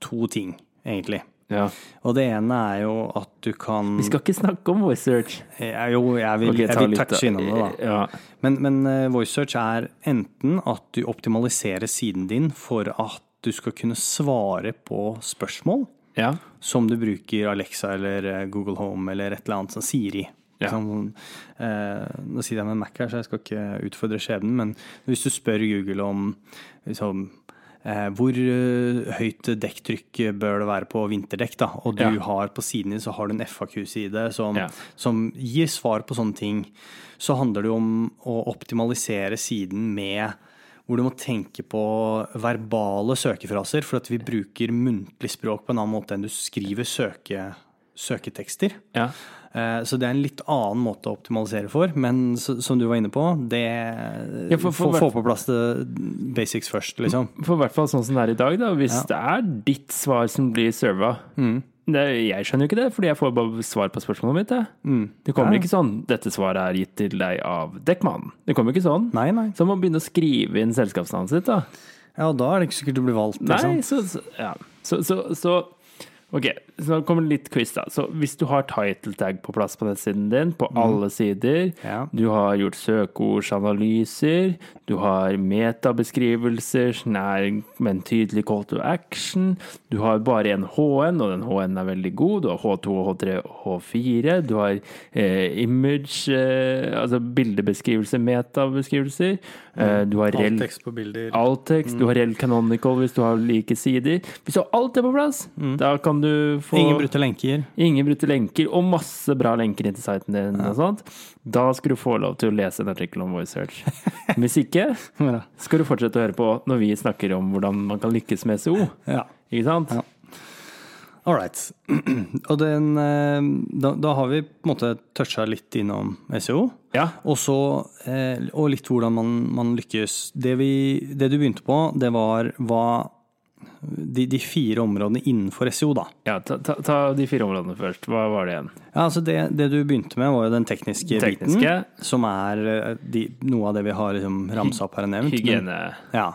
Speaker 1: to ting, egentlig.
Speaker 2: ja.
Speaker 1: Og det ene er jo at du kan
Speaker 2: Vi skal ikke snakke om voice search.
Speaker 1: Ja, Jo, jeg vil,
Speaker 2: okay,
Speaker 1: jeg vil touche innom det, da.
Speaker 2: Ja.
Speaker 1: Men, men eh, voice search er enten at du optimaliserer siden din for at du skal kunne svare på spørsmål
Speaker 2: ja.
Speaker 1: som du bruker Alexa eller eh, Google Home eller et eller annet som Siri.
Speaker 2: Ja.
Speaker 1: Liksom, eh, nå sitter jeg med en Mac her, så jeg skal ikke utfordre skjebnen, men hvis du spør Google om liksom, eh, hvor eh, høyt dekktrykk bør det være på vinterdekk, da, og du
Speaker 2: Ja.
Speaker 1: har på siden din så har du en FAQ-side som,
Speaker 2: Ja.
Speaker 1: som gir svar på sånne ting, så handler det om å optimalisere siden med hvor du må tenke på verbale søkefraser, for at vi bruker muntlig språk på en annen måte enn du skriver søke, søketekster.
Speaker 2: ja.
Speaker 1: Eh, Så det er en litt annen måte å optimalisere for, men som du var inne på, det
Speaker 2: Ja, for- for
Speaker 1: Få på plass basics først, liksom.
Speaker 2: For i hvert fall sånn som det er i dag, da. Hvis
Speaker 1: Ja.
Speaker 2: det er ditt svar som blir serva.
Speaker 1: Mm.
Speaker 2: Det, jeg skjønner jo ikke det, fordi jeg får bare svar på spørsmålet mitt.
Speaker 1: Mm.
Speaker 2: Det kommer
Speaker 1: Ja.
Speaker 2: ikke sånn 'dette svaret er gitt til deg av Dekkmannen'. Det kommer ikke sånn.
Speaker 1: Nei, nei.
Speaker 2: Så man må begynne å skrive inn selskapsnavnet sitt, da.
Speaker 1: Ja, da er det ikke sikkert du blir valgt,
Speaker 2: Nei,
Speaker 1: liksom.
Speaker 2: så, så, ja. så, så, så Ok, så nå kommer det litt quiz, da. Så hvis du har title tag på plass på nettsiden din, på alle sider,
Speaker 1: Ja.
Speaker 2: du har gjort søkeordsanalyser, du har metabeskrivelser nær, men tydelig call to action, du har bare en HN, og den HN er veldig god, du har H2, H3 og H4, du har eh, image, eh, altså bildebeskrivelser, metabeskrivelser, eh, du har
Speaker 1: Alt
Speaker 2: rel
Speaker 1: tekst på bilder.
Speaker 2: Alt tekst, mm. du har Rel Canonical hvis du har like sider. Hvis du har alt det på plass, da kan du få
Speaker 1: Ingen brutte lenker.
Speaker 2: ingen brutte lenker og masse bra lenker inn til siten din. og sånt. Da skal du få lov til å lese en artikkel om voice search. Hvis ikke, skal du fortsette å høre på når vi snakker om hvordan man kan lykkes med SEO.
Speaker 1: Ja.
Speaker 2: Ikke sant?
Speaker 1: Ja. All right. Og den, eh, da, da har vi på en måte toucha litt innom SEO.
Speaker 2: Ja.
Speaker 1: Og så, eh, og litt hvordan man, man lykkes. Det, vi, det du begynte på, det var hva de, de fire områdene innenfor SEO, da.
Speaker 2: Ja, ta, ta, ta de fire områdene først. Hva var det igjen?
Speaker 1: Ja, altså det, det du begynte med, var jo den tekniske,
Speaker 2: Tekniske.
Speaker 1: biten. Som er eh, de, noe av det vi har liksom ramsa opp her og nevnt. men-
Speaker 2: Hygiene.
Speaker 1: Ja.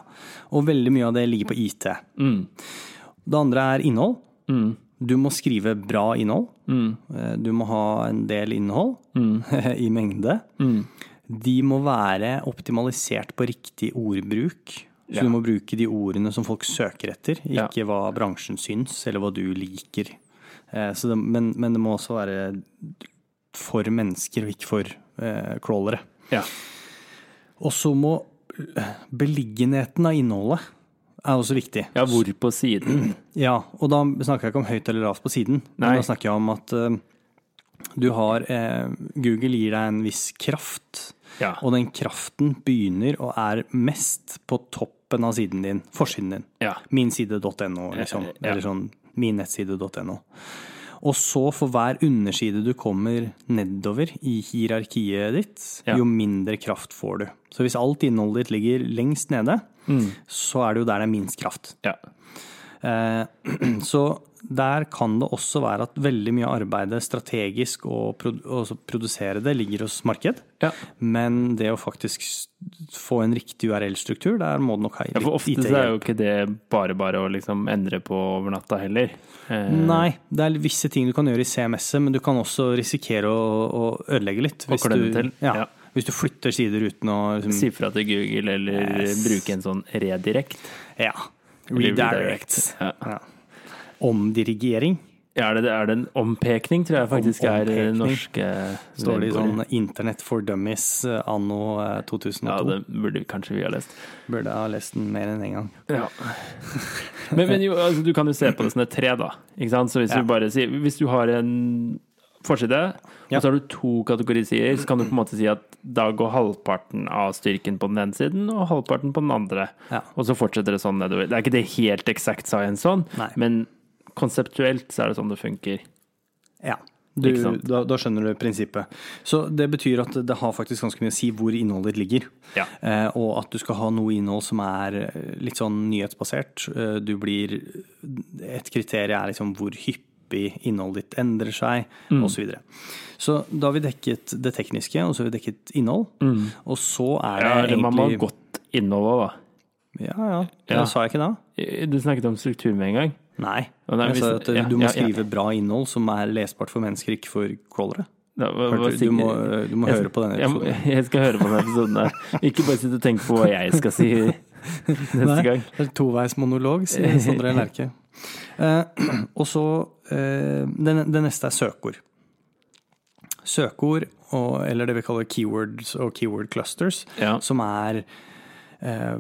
Speaker 1: Og veldig mye av det ligger på IT.
Speaker 2: Mm.
Speaker 1: Det andre er innhold.
Speaker 2: Mm.
Speaker 1: Du må skrive bra innhold.
Speaker 2: Mm.
Speaker 1: Eh, Du må ha en del innhold
Speaker 2: Mm.
Speaker 1: i mengde.
Speaker 2: Mm.
Speaker 1: De må være optimalisert på riktig ordbruk. Så
Speaker 2: Ja.
Speaker 1: du må bruke de ordene som folk søker etter,
Speaker 2: Ja.
Speaker 1: ikke hva bransjen syns, eller hva du liker. Eh, Så det, men, men det må også være for mennesker, og ikke for eh, crawlere.
Speaker 2: Ja.
Speaker 1: Og så må eh, beliggenheten av innholdet er også viktig.
Speaker 2: ja, hvor på siden?
Speaker 1: Ja, og da snakker jeg ikke om høyt eller lavt på siden.
Speaker 2: Nei.
Speaker 1: Men da snakker jeg om at eh, du har eh, Google gir deg en viss kraft,
Speaker 2: Ja.
Speaker 1: og den kraften begynner og er mest på toppen av siden din, forsiden din.
Speaker 2: ja.
Speaker 1: Minside.no, liksom.
Speaker 2: Ja.
Speaker 1: Eller sånn minnettside.no. Og så for hver underside du kommer nedover i hierarkiet ditt,
Speaker 2: Ja.
Speaker 1: jo mindre kraft får du. Så hvis alt innholdet ditt ligger lengst nede, så er det jo der det er minst kraft.
Speaker 2: ja.
Speaker 1: Eh, Så der kan det også være at veldig mye av arbeidet strategisk og produsere det ligger hos marked.
Speaker 2: Ja.
Speaker 1: Men det å faktisk få en riktig URL-struktur, der må det nok ha
Speaker 2: Ja, for ofte så er jo ikke det bare bare å liksom endre på over natta heller. Eh,
Speaker 1: Nei, det er visse ting du kan gjøre i CMS-et, men du kan også risikere å, å ødelegge litt.
Speaker 2: Og
Speaker 1: du,
Speaker 2: til,
Speaker 1: Ja,
Speaker 2: ja.
Speaker 1: hvis du flytter sider uten å liksom,
Speaker 2: Si fra til Google, eller
Speaker 1: Yes.
Speaker 2: bruke en sånn redirekt.
Speaker 1: Ja.
Speaker 2: Eller
Speaker 1: Redirect.
Speaker 2: Ja.
Speaker 1: Ja. Omdirigering.
Speaker 2: Ja, er, det, er det en ompekning, tror jeg faktisk
Speaker 1: Om-
Speaker 2: er det norske
Speaker 1: Står det i sånn Internett for dummies eh, anno eh, 2002.
Speaker 2: Ja, det burde kanskje vi ha lest.
Speaker 1: Burde ha lest den mer enn én en gang.
Speaker 2: Ja. Men, men jo, altså, du kan jo se på det som et tre, da. Så hvis du bare sier Hvis du har en forside,
Speaker 1: Ja.
Speaker 2: og så har du to kategorisider, så kan du på en måte si at da går halvparten av styrken på den ene siden, og halvparten på den andre.
Speaker 1: Ja.
Speaker 2: Og så fortsetter det sånn nedover. Det er ikke det helt eksakt science sånn,
Speaker 1: Nei.
Speaker 2: men konseptuelt så er det sånn det funker.
Speaker 1: Ja. Du, da, da skjønner du prinsippet. Så det betyr at det har faktisk ganske mye å si hvor innholdet ditt ligger.
Speaker 2: Ja.
Speaker 1: Eh, og at du skal ha noe innhold som er eh, litt sånn nyhetsbasert. Eh, du blir Et kriterium er liksom hvor hyppig innholdet ditt endrer seg,
Speaker 2: Mm.
Speaker 1: osv. Så, videre. så da har vi dekket det tekniske, og så har vi dekket innhold. Og så er det
Speaker 2: Mm. Ja, egentlig man må ha
Speaker 1: gått
Speaker 2: godt innhold òg, da.
Speaker 1: Ja, ja. Det
Speaker 2: Ja.
Speaker 1: sa jeg ikke da?
Speaker 2: Du snakket om struktur med en gang.
Speaker 1: Nei.
Speaker 2: Nei,
Speaker 1: jeg sa at eh,
Speaker 2: ja,
Speaker 1: du må
Speaker 2: ja.
Speaker 1: skrive bra innhold som er lesbart for mennesker, ikke for crawlere.
Speaker 2: Da, hva- hva
Speaker 1: du? Må, du må
Speaker 2: Jeg-
Speaker 1: høre på denne
Speaker 2: Jeg,
Speaker 1: episoden.
Speaker 2: jeg skal høre på denne episoden Der. Ikke bare sitte og tenke på hva jeg skal si neste
Speaker 1: Nei,
Speaker 2: gang.
Speaker 1: Det er toveismonolog, sier Sondre Lerche. Eh, og så eh, det, det neste er søkeord. Søkeord, og, eller det vi kaller keywords og keyword clusters,
Speaker 2: Ja.
Speaker 1: som er eh,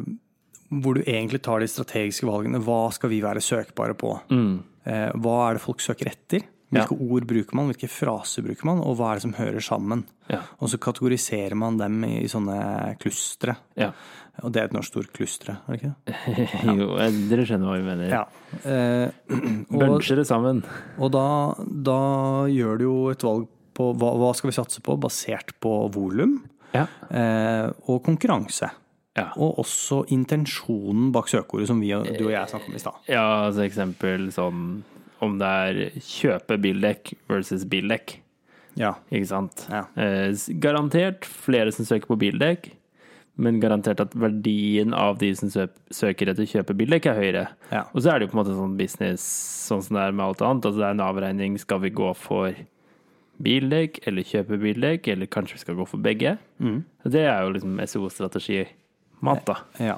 Speaker 1: hvor du egentlig tar de strategiske valgene. Hva skal vi være søkbare på?
Speaker 2: Mm.
Speaker 1: Eh, hva er det folk søker etter? Hvilke ord bruker man, hvilke fraser bruker man, og hva er det som hører sammen?
Speaker 2: Ja.
Speaker 1: Og så kategoriserer man dem i, i sånne klustre.
Speaker 2: ja.
Speaker 1: Og det er et norsk ord, klustre, er det ikke det?
Speaker 2: Jo, dere skjønner hva vi mener.
Speaker 1: Ja. Eh,
Speaker 2: Buncher det sammen.
Speaker 1: og da, da gjør du jo et valg på hva, hva skal vi satse på, basert på volum
Speaker 2: Ja.
Speaker 1: eh, og konkurranse.
Speaker 2: Ja.
Speaker 1: Og også intensjonen bak søkeordet, som vi, du og jeg snakket om i stad.
Speaker 2: ja, altså eksempel sånn om det er kjøpe bildekk versus bildekk.
Speaker 1: Ja.
Speaker 2: Ikke sant?
Speaker 1: Ja.
Speaker 2: Eh, garantert flere som søker på bildekk, men garantert at verdien av de som søker etter kjøpe bildekk, er høyere.
Speaker 1: Ja.
Speaker 2: Og så er det jo på en måte sånn business sånn som det er med alt annet. Altså det er en avregning. Skal vi gå for bildekk eller kjøpe bildekk, eller kanskje vi skal gå for begge?
Speaker 1: Mm.
Speaker 2: Det er jo liksom SEO-strategi. Mat, da.
Speaker 1: ja.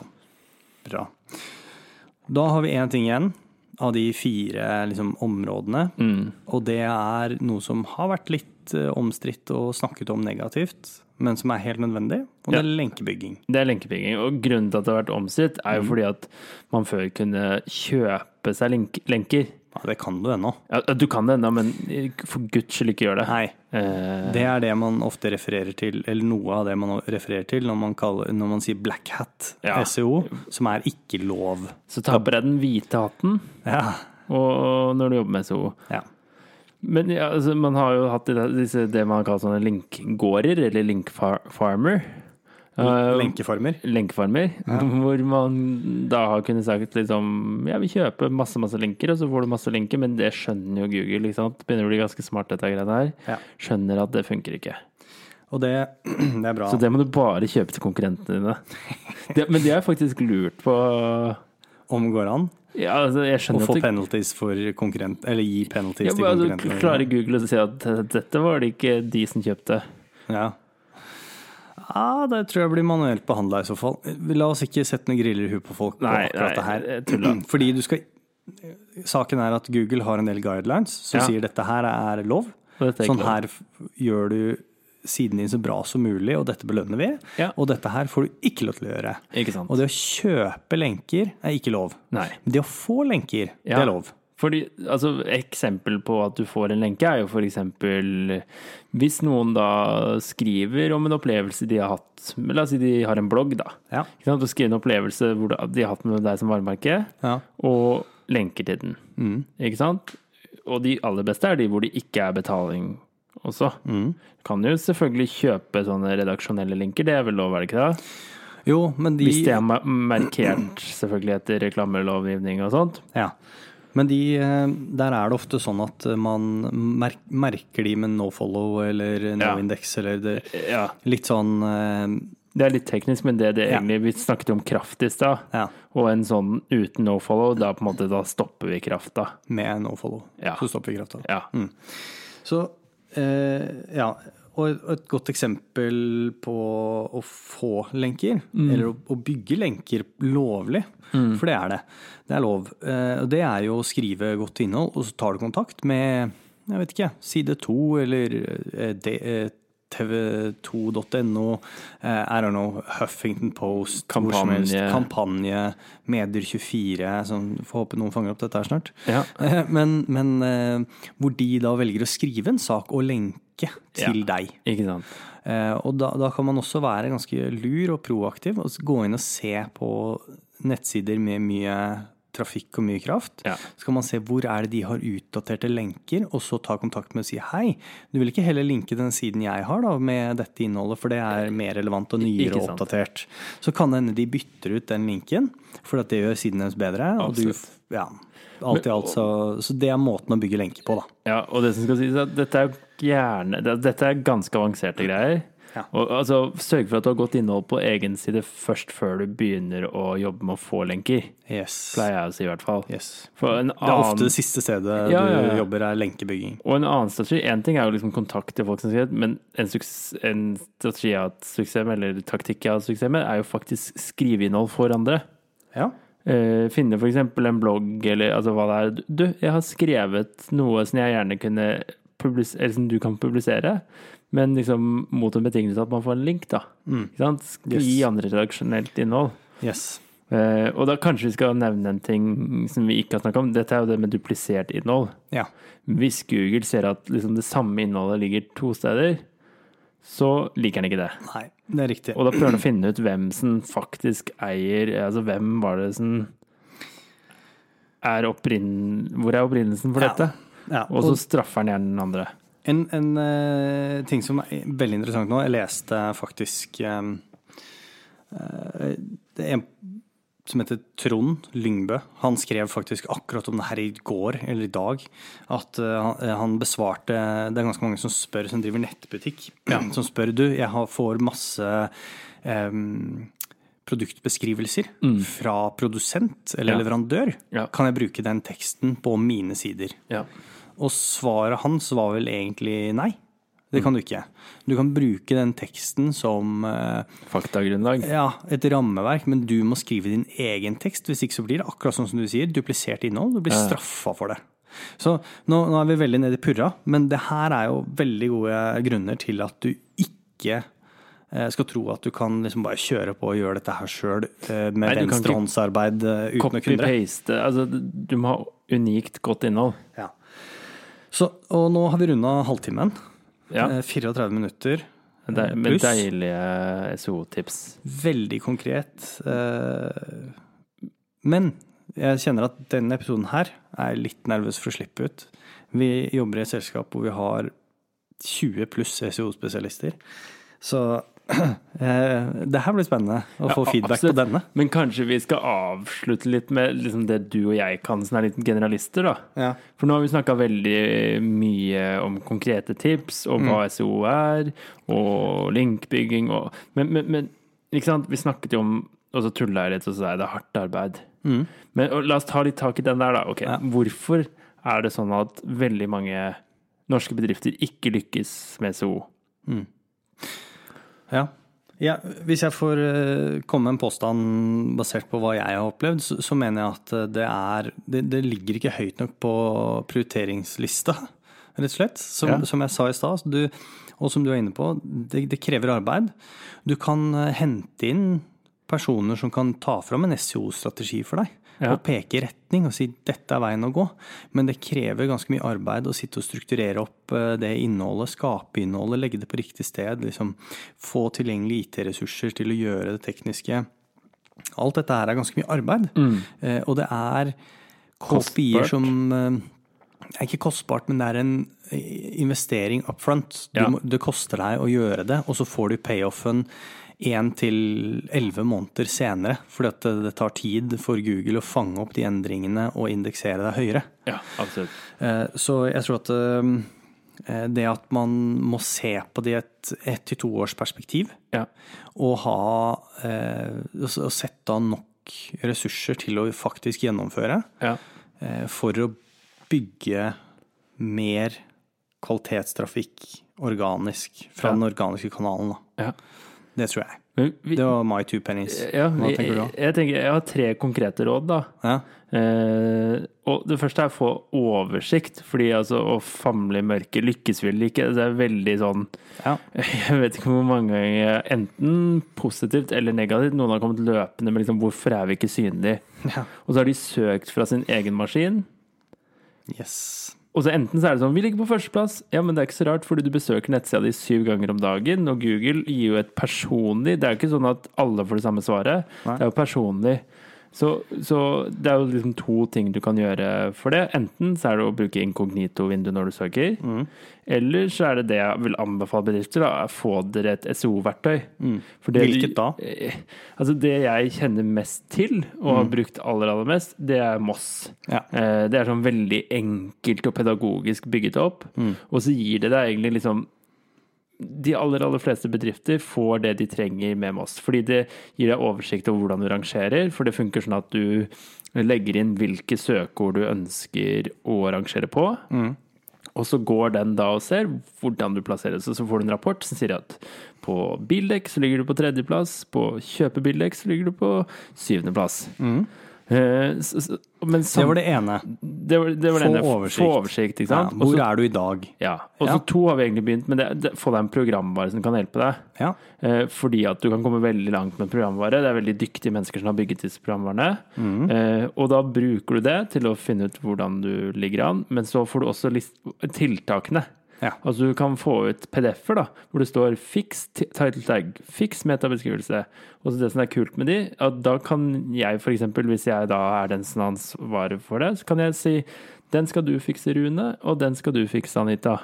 Speaker 1: Bra. Da har vi én ting igjen av de fire liksom, områdene.
Speaker 2: Mm.
Speaker 1: Og det er noe som har vært litt eh, omstridt og snakket om negativt, men som er helt nødvendig, og det
Speaker 2: Ja.
Speaker 1: er lenkebygging.
Speaker 2: Det er lenkebygging. Og grunnen til at det har vært omstridt, er jo
Speaker 1: Mm.
Speaker 2: fordi at man før kunne kjøpe seg lenk lenker.
Speaker 1: Ja, det kan du ennå.
Speaker 2: Ja, du kan det ennå, men for guds skyld ikke gjør det.
Speaker 1: Nei.
Speaker 2: Eh,
Speaker 1: Det er det man ofte refererer til, eller noe av det man refererer til når man, kaller, når man sier black hat
Speaker 2: Ja.
Speaker 1: SEO, som er ikke lov.
Speaker 2: så ta på deg den hvite hatten
Speaker 1: Ja.
Speaker 2: og når du jobber med SEO.
Speaker 1: ja.
Speaker 2: Men ja, altså, man har jo hatt det- disse, det man kaller sånne linkgårder, eller linkfarmer. Eh,
Speaker 1: Lenkeformer.
Speaker 2: Ja. hvor man da har kunnet sagt liksom Ja, vi kjøper masse, masse lenker, og så får du masse lenker, men det skjønner jo Google, ikke sant? Begynner å bli ganske smart, dette greiene her.
Speaker 1: Ja.
Speaker 2: Skjønner at det funker ikke.
Speaker 1: Og det, det er bra.
Speaker 2: Så det må du bare kjøpe til konkurrentene dine. Det, men det har jeg faktisk lurt på.
Speaker 1: Om går an
Speaker 2: Ja, altså, jeg skjønner
Speaker 1: få
Speaker 2: at det,
Speaker 1: penalties for konkurrent... Eller gi penalties
Speaker 2: ja,
Speaker 1: til
Speaker 2: konkurrentene. altså. Klarer Google å si at dette var det ikke de som kjøpte?
Speaker 1: Ja. Ja, det tror jeg blir manuelt behandla i så fall. La oss ikke sette noen griller i huet på folk på
Speaker 2: Nei,
Speaker 1: akkurat
Speaker 2: nei,
Speaker 1: det her. Fordi du skal Saken er at Google har en del guidelines som
Speaker 2: Ja.
Speaker 1: sier dette her er lov. Sånn her gjør du siden din så bra som mulig, og dette belønner vi.
Speaker 2: Ja.
Speaker 1: Og dette her får du ikke lov til å gjøre. Og det å kjøpe lenker er ikke lov.
Speaker 2: Nei.
Speaker 1: Men det å få lenker, det er lov.
Speaker 2: Fordi, altså, Eksempel på at du får en lenke, er jo eksempel hvis noen da skriver om en opplevelse de har hatt La oss si de har en blogg, da.
Speaker 1: Ja.
Speaker 2: Og skriver en opplevelse hvor de har hatt med deg som varemerke,
Speaker 1: Ja.
Speaker 2: og lenker til den.
Speaker 1: Mm.
Speaker 2: Ikke sant? Og de aller beste er de hvor det ikke er betaling også.
Speaker 1: Mm.
Speaker 2: Kan jo selvfølgelig kjøpe sånne redaksjonelle linker, det er vel lov, er det ikke det?
Speaker 1: Jo, men de
Speaker 2: Hvis det er ma- markert selvfølgelig etter reklamelovgivning og sånt.
Speaker 1: Ja. Men de, eh, der er det ofte sånn at man mer merker de med no follow eller no
Speaker 2: Ja.
Speaker 1: index eller det,
Speaker 2: Ja,
Speaker 1: litt sånn eh,
Speaker 2: Det er litt teknisk, men det, det egentlig Vi snakket om kraft i stad,
Speaker 1: Ja,
Speaker 2: og en sånn uten nofollow, da på en måte da stopper vi krafta.
Speaker 1: med no follow.
Speaker 2: Ja.
Speaker 1: Så stopper vi krafta.
Speaker 2: Ja.
Speaker 1: Så eh, ja. Og et- godt eksempel på å få lenker, eller å, å bygge lenker lovlig, for det er det. Det er lov. Eh, og det er jo å skrive godt innhold, og så tar du kontakt med jeg vet ikke, side 2 eller eh, eh, tv2.no, eh, I don't know, Huffington Post.
Speaker 2: Kampanje.
Speaker 1: kampanje, Medier24, sånn, får håpe noen fanger opp dette her snart.
Speaker 2: Ja.
Speaker 1: Eh, Men, men eh, hvor de da velger å skrive en sak og lenke til
Speaker 2: Ja.
Speaker 1: deg.
Speaker 2: Ikke sant.
Speaker 1: Og da, da kan man også være ganske lur og proaktiv og gå inn og se på nettsider med mye trafikk og mye kraft.
Speaker 2: Ja.
Speaker 1: Så kan man se hvor er det de har utdaterte lenker, og så ta kontakt med og si hei, du vil ikke heller linke den siden jeg har da, med dette innholdet, for det er mer relevant og nyere og oppdatert. Så kan det hende de bytter ut den linken, for at det gjør siden deres bedre. Og du, ja, alt i alt, så, så det er måten å bygge lenker på, da.
Speaker 2: Ja, og det som skal sies, er at dette er gjerne Dette er ganske avanserte greier.
Speaker 1: Ja.
Speaker 2: Og altså, Sørg for at du har godt innhold på egen side først før du begynner å jobbe med å få lenker.
Speaker 1: Yes.
Speaker 2: Pleier jeg å si, i hvert fall.
Speaker 1: yes.
Speaker 2: For en
Speaker 1: Det er ofte det siste stedet
Speaker 2: Ja, ja,
Speaker 1: du jobber, er lenkebygging.
Speaker 2: og en annen strategi Én ting er jo liksom kontakt til folk som sier, men en, en strategi jeg har hatt suksess med, eller taktikk jeg har hatt suksess med, er jo faktisk skriveinnhold for andre.
Speaker 1: Ja.
Speaker 2: Uh, finne f.eks. en blogg eller altså hva det er. Du, jeg har skrevet noe som jeg gjerne kunne publisere, eller som du kan publisere, men liksom mot en betingelse at man får en link, da. Ikke sant? Sk-
Speaker 1: Yes.
Speaker 2: Gi andre redaksjonelt innhold.
Speaker 1: Yes.
Speaker 2: Uh, og da kanskje vi skal nevne en ting som vi ikke har snakket om. Dette er jo det med duplisert innhold.
Speaker 1: Ja.
Speaker 2: Hvis Google ser at liksom det samme innholdet ligger to steder, så liker han ikke det.
Speaker 1: Nei, det er riktig.
Speaker 2: Og da prøver han å finne ut hvem som faktisk eier Altså hvem var det som er opprinn... Hvor er opprinnelsen for
Speaker 1: Ja.
Speaker 2: dette?
Speaker 1: Ja,
Speaker 2: Og så straffer han gjerne den andre.
Speaker 1: En, en uh, ting som er veldig interessant nå, jeg leste faktisk um, uh, Det er en som heter Trond Lyngbø. Han skrev faktisk akkurat om det her i går, eller i dag. At han, besvarte Det er ganske mange som spør, som driver nettbutikk, som spør du, jeg har, får masse eh, produktbeskrivelser fra produsent eller
Speaker 2: Ja.
Speaker 1: leverandør.
Speaker 2: Ja.
Speaker 1: Kan jeg bruke den teksten på mine sider?
Speaker 2: Ja.
Speaker 1: Og svaret hans var vel egentlig nei. Det kan du ikke. Du kan bruke den teksten som eh,
Speaker 2: Faktagrunnlag.
Speaker 1: ja, et rammeverk, men du må skrive din egen tekst. Hvis ikke så blir det akkurat sånn som du sier, duplisert innhold. Du blir straffa for det. Så nå, nå er vi veldig nede i purra, men det her er jo veldig gode grunner til at du ikke eh, skal tro at du kan liksom bare kjøre på og gjøre dette her sjøl med
Speaker 2: kan ikke
Speaker 1: venstrehåndsarbeid eh, uten å kunne det.
Speaker 2: Altså, du må ha unikt godt innhold.
Speaker 1: Ja. Så, og nå har vi runda halvtimen.
Speaker 2: Ja.
Speaker 1: Eh, 34 minutter.
Speaker 2: Det er, med deilige SO-tips.
Speaker 1: Veldig konkret. eh, Men jeg kjenner at denne episoden her er jeg litt nervøs for å slippe ut. Vi jobber i et selskap hvor vi har 20 pluss SEO-spesialister. Så Eh, det her blir spennende å få
Speaker 2: Ja,
Speaker 1: feedback
Speaker 2: absolutt.
Speaker 1: på denne.
Speaker 2: Men kanskje vi skal avslutte litt med liksom det du og jeg kan, som er litt generalister, da.
Speaker 1: Ja.
Speaker 2: For nå har vi snakka veldig mye om konkrete tips, om hva SEO er, og linkbygging og Men, men, men ikke sant? vi snakket jo om Og så tulla jeg litt, og så sa det er hardt arbeid. Men og la oss ta litt tak i den der, da. Ok,
Speaker 1: Ja.
Speaker 2: Hvorfor er det sånn at veldig mange norske bedrifter ikke lykkes med SEO?
Speaker 1: Ja. Ja, hvis jeg får eh, komme med en påstand basert på hva jeg har opplevd, så, så mener jeg at eh, det er det, det ligger ikke høyt nok på prioriteringslista, rett og slett. Som,
Speaker 2: Ja.
Speaker 1: som jeg sa i stad, og som du er inne på, det, det krever arbeid. Du kan eh, hente inn personer som kan ta fram en SEO-strategi for deg.
Speaker 2: Ja.
Speaker 1: Og peke retning og si 'dette er veien å gå'. Men det krever ganske mye arbeid å sitte og strukturere opp eh, det innholdet, skape innholdet, legge det på riktig sted. liksom Få tilgjengelige IT-ressurser til å gjøre det tekniske. Alt dette her er ganske mye arbeid. Mm. og det er
Speaker 2: Kostbart.
Speaker 1: som eh, det er ikke kostbart, men det er en eh, investering up front.
Speaker 2: Ja.
Speaker 1: må, det koster deg å gjøre det, og så får du payoffen én til elleve måneder senere. Fordi at det, det tar tid for Google å fange opp de endringene og indeksere deg høyere.
Speaker 2: Ja, absolutt.
Speaker 1: Eh, Så jeg tror at eh, det at man må se på det i et ett til to års perspektiv,
Speaker 2: Ja.
Speaker 1: og ha eh, og sette av nok ressurser til å faktisk gjennomføre,
Speaker 2: ja.
Speaker 1: eh, for å bygge mer kvalitetstrafikk organisk fra
Speaker 2: Ja.
Speaker 1: den organiske kanalen. Da.
Speaker 2: ja.
Speaker 1: Det tror jeg.
Speaker 2: Vi,
Speaker 1: Det var my two pennies.
Speaker 2: ja,
Speaker 1: Hva tenker du da?
Speaker 2: jeg, tenker, jeg har tre konkrete råd, da.
Speaker 1: Ja.
Speaker 2: Eh, og det første er å få oversikt, fordi altså å famle i mørket lykkes vel ikke. Det er veldig sånn
Speaker 1: Ja.
Speaker 2: Jeg vet ikke hvor mange ganger, enten positivt eller negativt, noen har kommet løpende med liksom 'hvorfor er vi ikke synlige'?
Speaker 1: ja.
Speaker 2: Og så har de søkt fra sin egen maskin.
Speaker 1: Yes.
Speaker 2: Og så enten så er det sånn 'vi ligger på førsteplass'. Ja, men det er ikke så rart, fordi du besøker nettsida di syv ganger om dagen, og Google gir jo et personlig Det er jo ikke sånn at alle får det samme svaret.
Speaker 1: Nei.
Speaker 2: Det er jo personlig. Så, så det er jo liksom to ting du kan gjøre for det. Enten så er det å bruke inkognito-vindu når du søker.
Speaker 1: Mm.
Speaker 2: Eller så er det det jeg vil anbefale bedrifter. da, Få dere et SO-verktøy.
Speaker 1: Mm. Hvilket da?
Speaker 2: Eh, Altså Det jeg kjenner mest til, og har brukt aller, aller mest, det er Moss.
Speaker 1: Mm. Ja.
Speaker 2: Eh, Det er sånn veldig enkelt og pedagogisk bygget opp.
Speaker 1: Mm.
Speaker 2: Og så gir det deg egentlig liksom De aller, aller fleste bedrifter får det de trenger med Moss. Fordi det gir deg oversikt over hvordan du rangerer. For det funker sånn at du legger inn hvilke søkeord du ønsker å rangere på. Og så går den da og ser hvordan du plasseres, og så får du en rapport som sier at på bildekk så ligger du på tredjeplass, på kjøpebildekk så ligger du på syvendeplass. Eh, så- så-
Speaker 1: Det var det ene.
Speaker 2: det var, det var
Speaker 1: Få
Speaker 2: denne.
Speaker 1: oversikt.
Speaker 2: Få oversikt,
Speaker 1: Ja, hvor
Speaker 2: Også,
Speaker 1: er du i dag?
Speaker 2: ja. Og så
Speaker 1: Ja.
Speaker 2: to har vi egentlig begynt med. Det, det, få deg en programvare som kan hjelpe deg.
Speaker 1: Ja.
Speaker 2: Eh, fordi at du kan komme veldig langt med programvare. Det er veldig dyktige mennesker som har bygget disse programvarene.
Speaker 1: Mm.
Speaker 2: Eh, og da bruker du det til å finne ut hvordan du ligger an, men så får du også list tiltakene.
Speaker 1: Ja.
Speaker 2: Altså Du kan få ut PDF-er da, hvor det står 'fiks ti- title tag', 'fiks metabeskrivelse'. Og så det som er kult med de, at da kan jeg f.eks., hvis jeg da er den som har ansvaret for det, så kan jeg si 'den skal du fikse, Rune', og 'den skal du fikse, Anita'.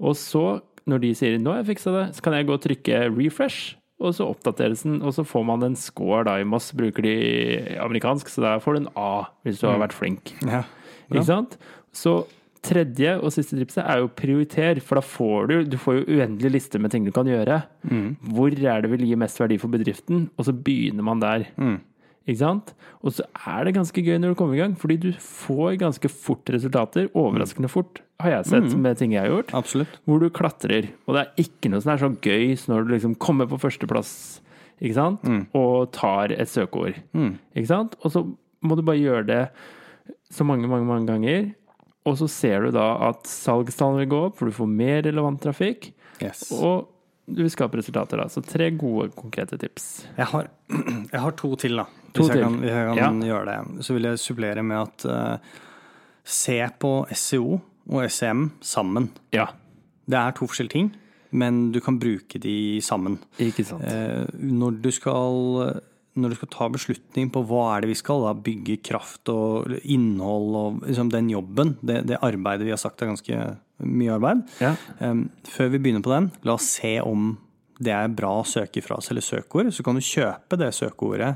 Speaker 2: Og så, når de sier 'nå har jeg fiksa det', så kan jeg gå og trykke 'refresh'. Og så oppdateres den, og så får man en score da i Moss. Bruker de amerikansk, så der får du en A hvis du har vært flink.
Speaker 1: ja.
Speaker 2: Ikke sant? Så tredje og siste tipset er jo prioriter, for da får du Du får jo uendelig liste med ting du kan gjøre.
Speaker 1: Mm.
Speaker 2: Hvor er det vil gi mest verdi for bedriften? Og så begynner man der.
Speaker 1: Mm.
Speaker 2: Ikke sant? Og så er det ganske gøy når du kommer i gang, fordi du får ganske fort resultater. Overraskende fort, har jeg sett
Speaker 1: Mm.
Speaker 2: med ting jeg har gjort.
Speaker 1: Absolutt.
Speaker 2: Hvor du klatrer. Og det er ikke noe som er så gøy som når du liksom kommer på førsteplass ikke sant? og tar et søkeord.
Speaker 1: Mm.
Speaker 2: Ikke sant? Og så må du bare gjøre det så mange, mange, mange ganger. Og så ser du da at salgstallene vil gå opp, for du får mer relevant trafikk.
Speaker 1: Yes.
Speaker 2: Og du vil skape resultater, da. Så tre gode, konkrete tips.
Speaker 1: Jeg har, jeg har to til, da.
Speaker 2: To
Speaker 1: Hvis jeg
Speaker 2: til.
Speaker 1: kan, hvis jeg kan gjøre det. Så vil jeg supplere med at uh, se på SEO og SEM sammen.
Speaker 2: Ja,
Speaker 1: Det er to forskjellige ting, men du kan bruke de sammen.
Speaker 2: ikke sant.
Speaker 1: Uh, når du skal når du skal ta beslutning på hva er det vi skal, da, bygge kraft og innhold og liksom den jobben, det, det arbeidet vi har sagt er ganske mye arbeid
Speaker 2: Ja.
Speaker 1: um, Før vi begynner på den, la oss se om det er bra søkefrase eller søkeord, så kan du kjøpe det søkeordet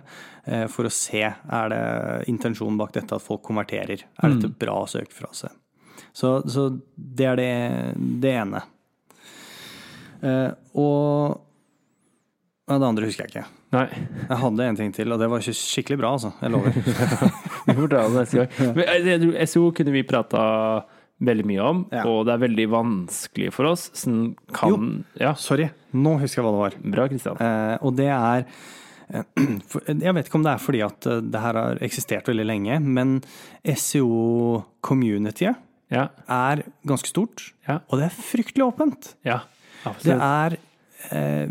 Speaker 1: eh, for å se er det intensjonen bak dette at folk konverterer. Er dette bra søkefrase? Så, så det er det, det ene. Eh, og det andre husker jeg ikke.
Speaker 2: Nei.
Speaker 1: Jeg hadde en ting til, og det var ikke skikkelig bra, altså. Jeg lover.
Speaker 2: Vi får ta det neste gang. Men eh, SO kunne vi prata veldig mye om,
Speaker 1: Ja.
Speaker 2: og det er veldig vanskelig for oss. Sånn kan Ja,
Speaker 1: Sorry, nå husker jeg hva det var.
Speaker 2: bra, Kristian.
Speaker 1: Eh, og det er eh, Jeg vet ikke om det er fordi at eh, det her har eksistert veldig lenge, men SEO-communityet
Speaker 2: Ja.
Speaker 1: er ganske stort,
Speaker 2: Ja.
Speaker 1: og det er fryktelig åpent.
Speaker 2: Ja.
Speaker 1: Det er eh,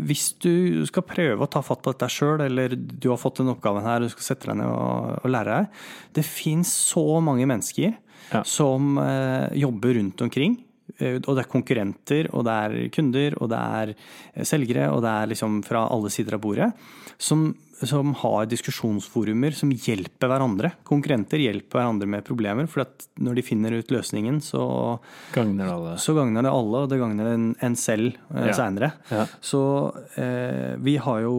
Speaker 1: Hvis du skal prøve å ta fatt på dette sjøl, eller du har fått den oppgaven her, du skal sette deg ned og, og lære deg Det fins så mange mennesker
Speaker 2: Ja.
Speaker 1: som eh, jobber rundt omkring. Eh, Og det er konkurrenter, og det er kunder, og det er eh, selgere, og det er liksom fra alle sider av bordet. Som, som har diskusjonsforumer som hjelper hverandre. Konkurrenter hjelper hverandre med problemer, for at når de finner ut løsningen, så
Speaker 2: Gagner det alle.
Speaker 1: så gagner det alle, og det gagner en, en selv eh,
Speaker 2: Ja.
Speaker 1: seinere.
Speaker 2: Ja.
Speaker 1: Så eh, vi har jo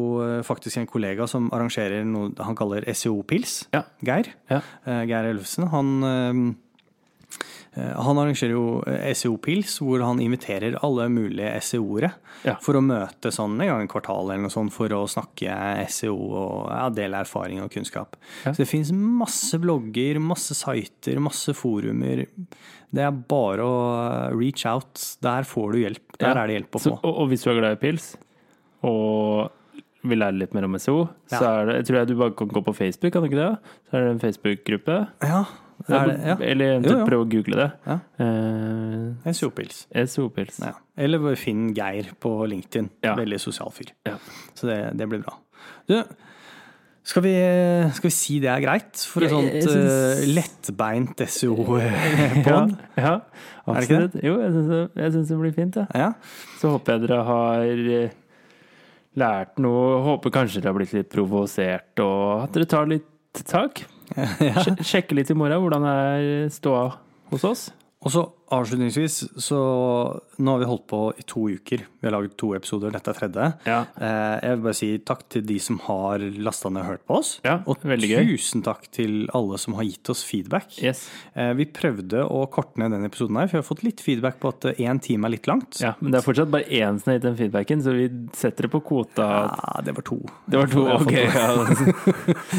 Speaker 1: faktisk en kollega som arrangerer noe han kaller SEO-pils.
Speaker 2: Ja.
Speaker 1: Geir.
Speaker 2: Ja.
Speaker 1: Geir Elvesen. Han, han arrangerer jo eh, SEO-pils, hvor han inviterer alle mulige SEO-ere
Speaker 2: Ja.
Speaker 1: for å møte sånn en gang i kvartalet eller noe sånt for å snakke SEO og ja, dele erfaring og kunnskap.
Speaker 2: Ja.
Speaker 1: Så det finnes masse blogger, masse sider, masse forumer. Det er bare å reach out. Der får du hjelp. Der er det hjelp å
Speaker 2: Så,
Speaker 1: få.
Speaker 2: og, og hvis du er glad i pils, og vil lære litt mer om SEO, så er det, jeg tror jeg du bare kan gå på Facebook, kan du ikke det? Så er det en Facebook-gruppe.
Speaker 1: Ja, det. Ja.
Speaker 2: Eller eventuelt prøve å google det.
Speaker 1: Ja.
Speaker 2: Eh,
Speaker 1: SO-pils.
Speaker 2: SO-pils.
Speaker 1: Ja. Eller finn Geir på LinkedIn.
Speaker 2: Ja.
Speaker 1: Veldig sosial fyr.
Speaker 2: Ja.
Speaker 1: Så det, det blir bra. Du, skal vi, skal vi si det er greit? For et
Speaker 2: Ja, jeg- jeg
Speaker 1: sånt
Speaker 2: synes...
Speaker 1: eh, lettbeint
Speaker 2: Ja,
Speaker 1: SEO-pod?
Speaker 2: ja,
Speaker 1: Er det ikke
Speaker 2: absolutt. Jo, jeg syns det, jeg synes det blir fint. Ja.
Speaker 1: Ja.
Speaker 2: Så håper jeg dere har eh, lært noe. Håper kanskje dere har blitt litt provosert, og at dere tar litt tak. Sj- Sjekke litt i morgen hvordan det er ståa hos oss.
Speaker 1: Og så avslutningsvis, så nå har vi holdt på i to uker. Vi har laget to episoder, dette er tredje.
Speaker 2: Ja.
Speaker 1: Eh, Jeg vil bare si takk til de som har lasta ned og hørt på oss.
Speaker 2: Ja,
Speaker 1: og tusen takk til alle som har gitt oss feedback.
Speaker 2: Yes.
Speaker 1: Eh, Vi prøvde å korte ned denne episoden her, for vi har fått litt feedback på at én time er litt langt.
Speaker 2: Ja, men det er fortsatt bare én som har gitt den feedbacken, så vi setter det på kvota.
Speaker 1: Ja, det var to.
Speaker 2: Det var to, ok. Ja.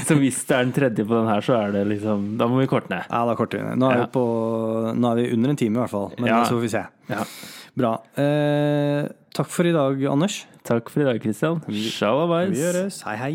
Speaker 2: Så hvis det er den tredje på den her, så er det liksom Da må vi korte ned.
Speaker 1: Ja, da korter vi ned. Nå er, vi på, nå er vi under en time i hvert fall, men så får vi se.
Speaker 2: Ja.
Speaker 1: Bra. Eh, takk for i dag, Anders.
Speaker 2: Takk for i dag, Christian.
Speaker 1: Vi gjøres. Hei, hei.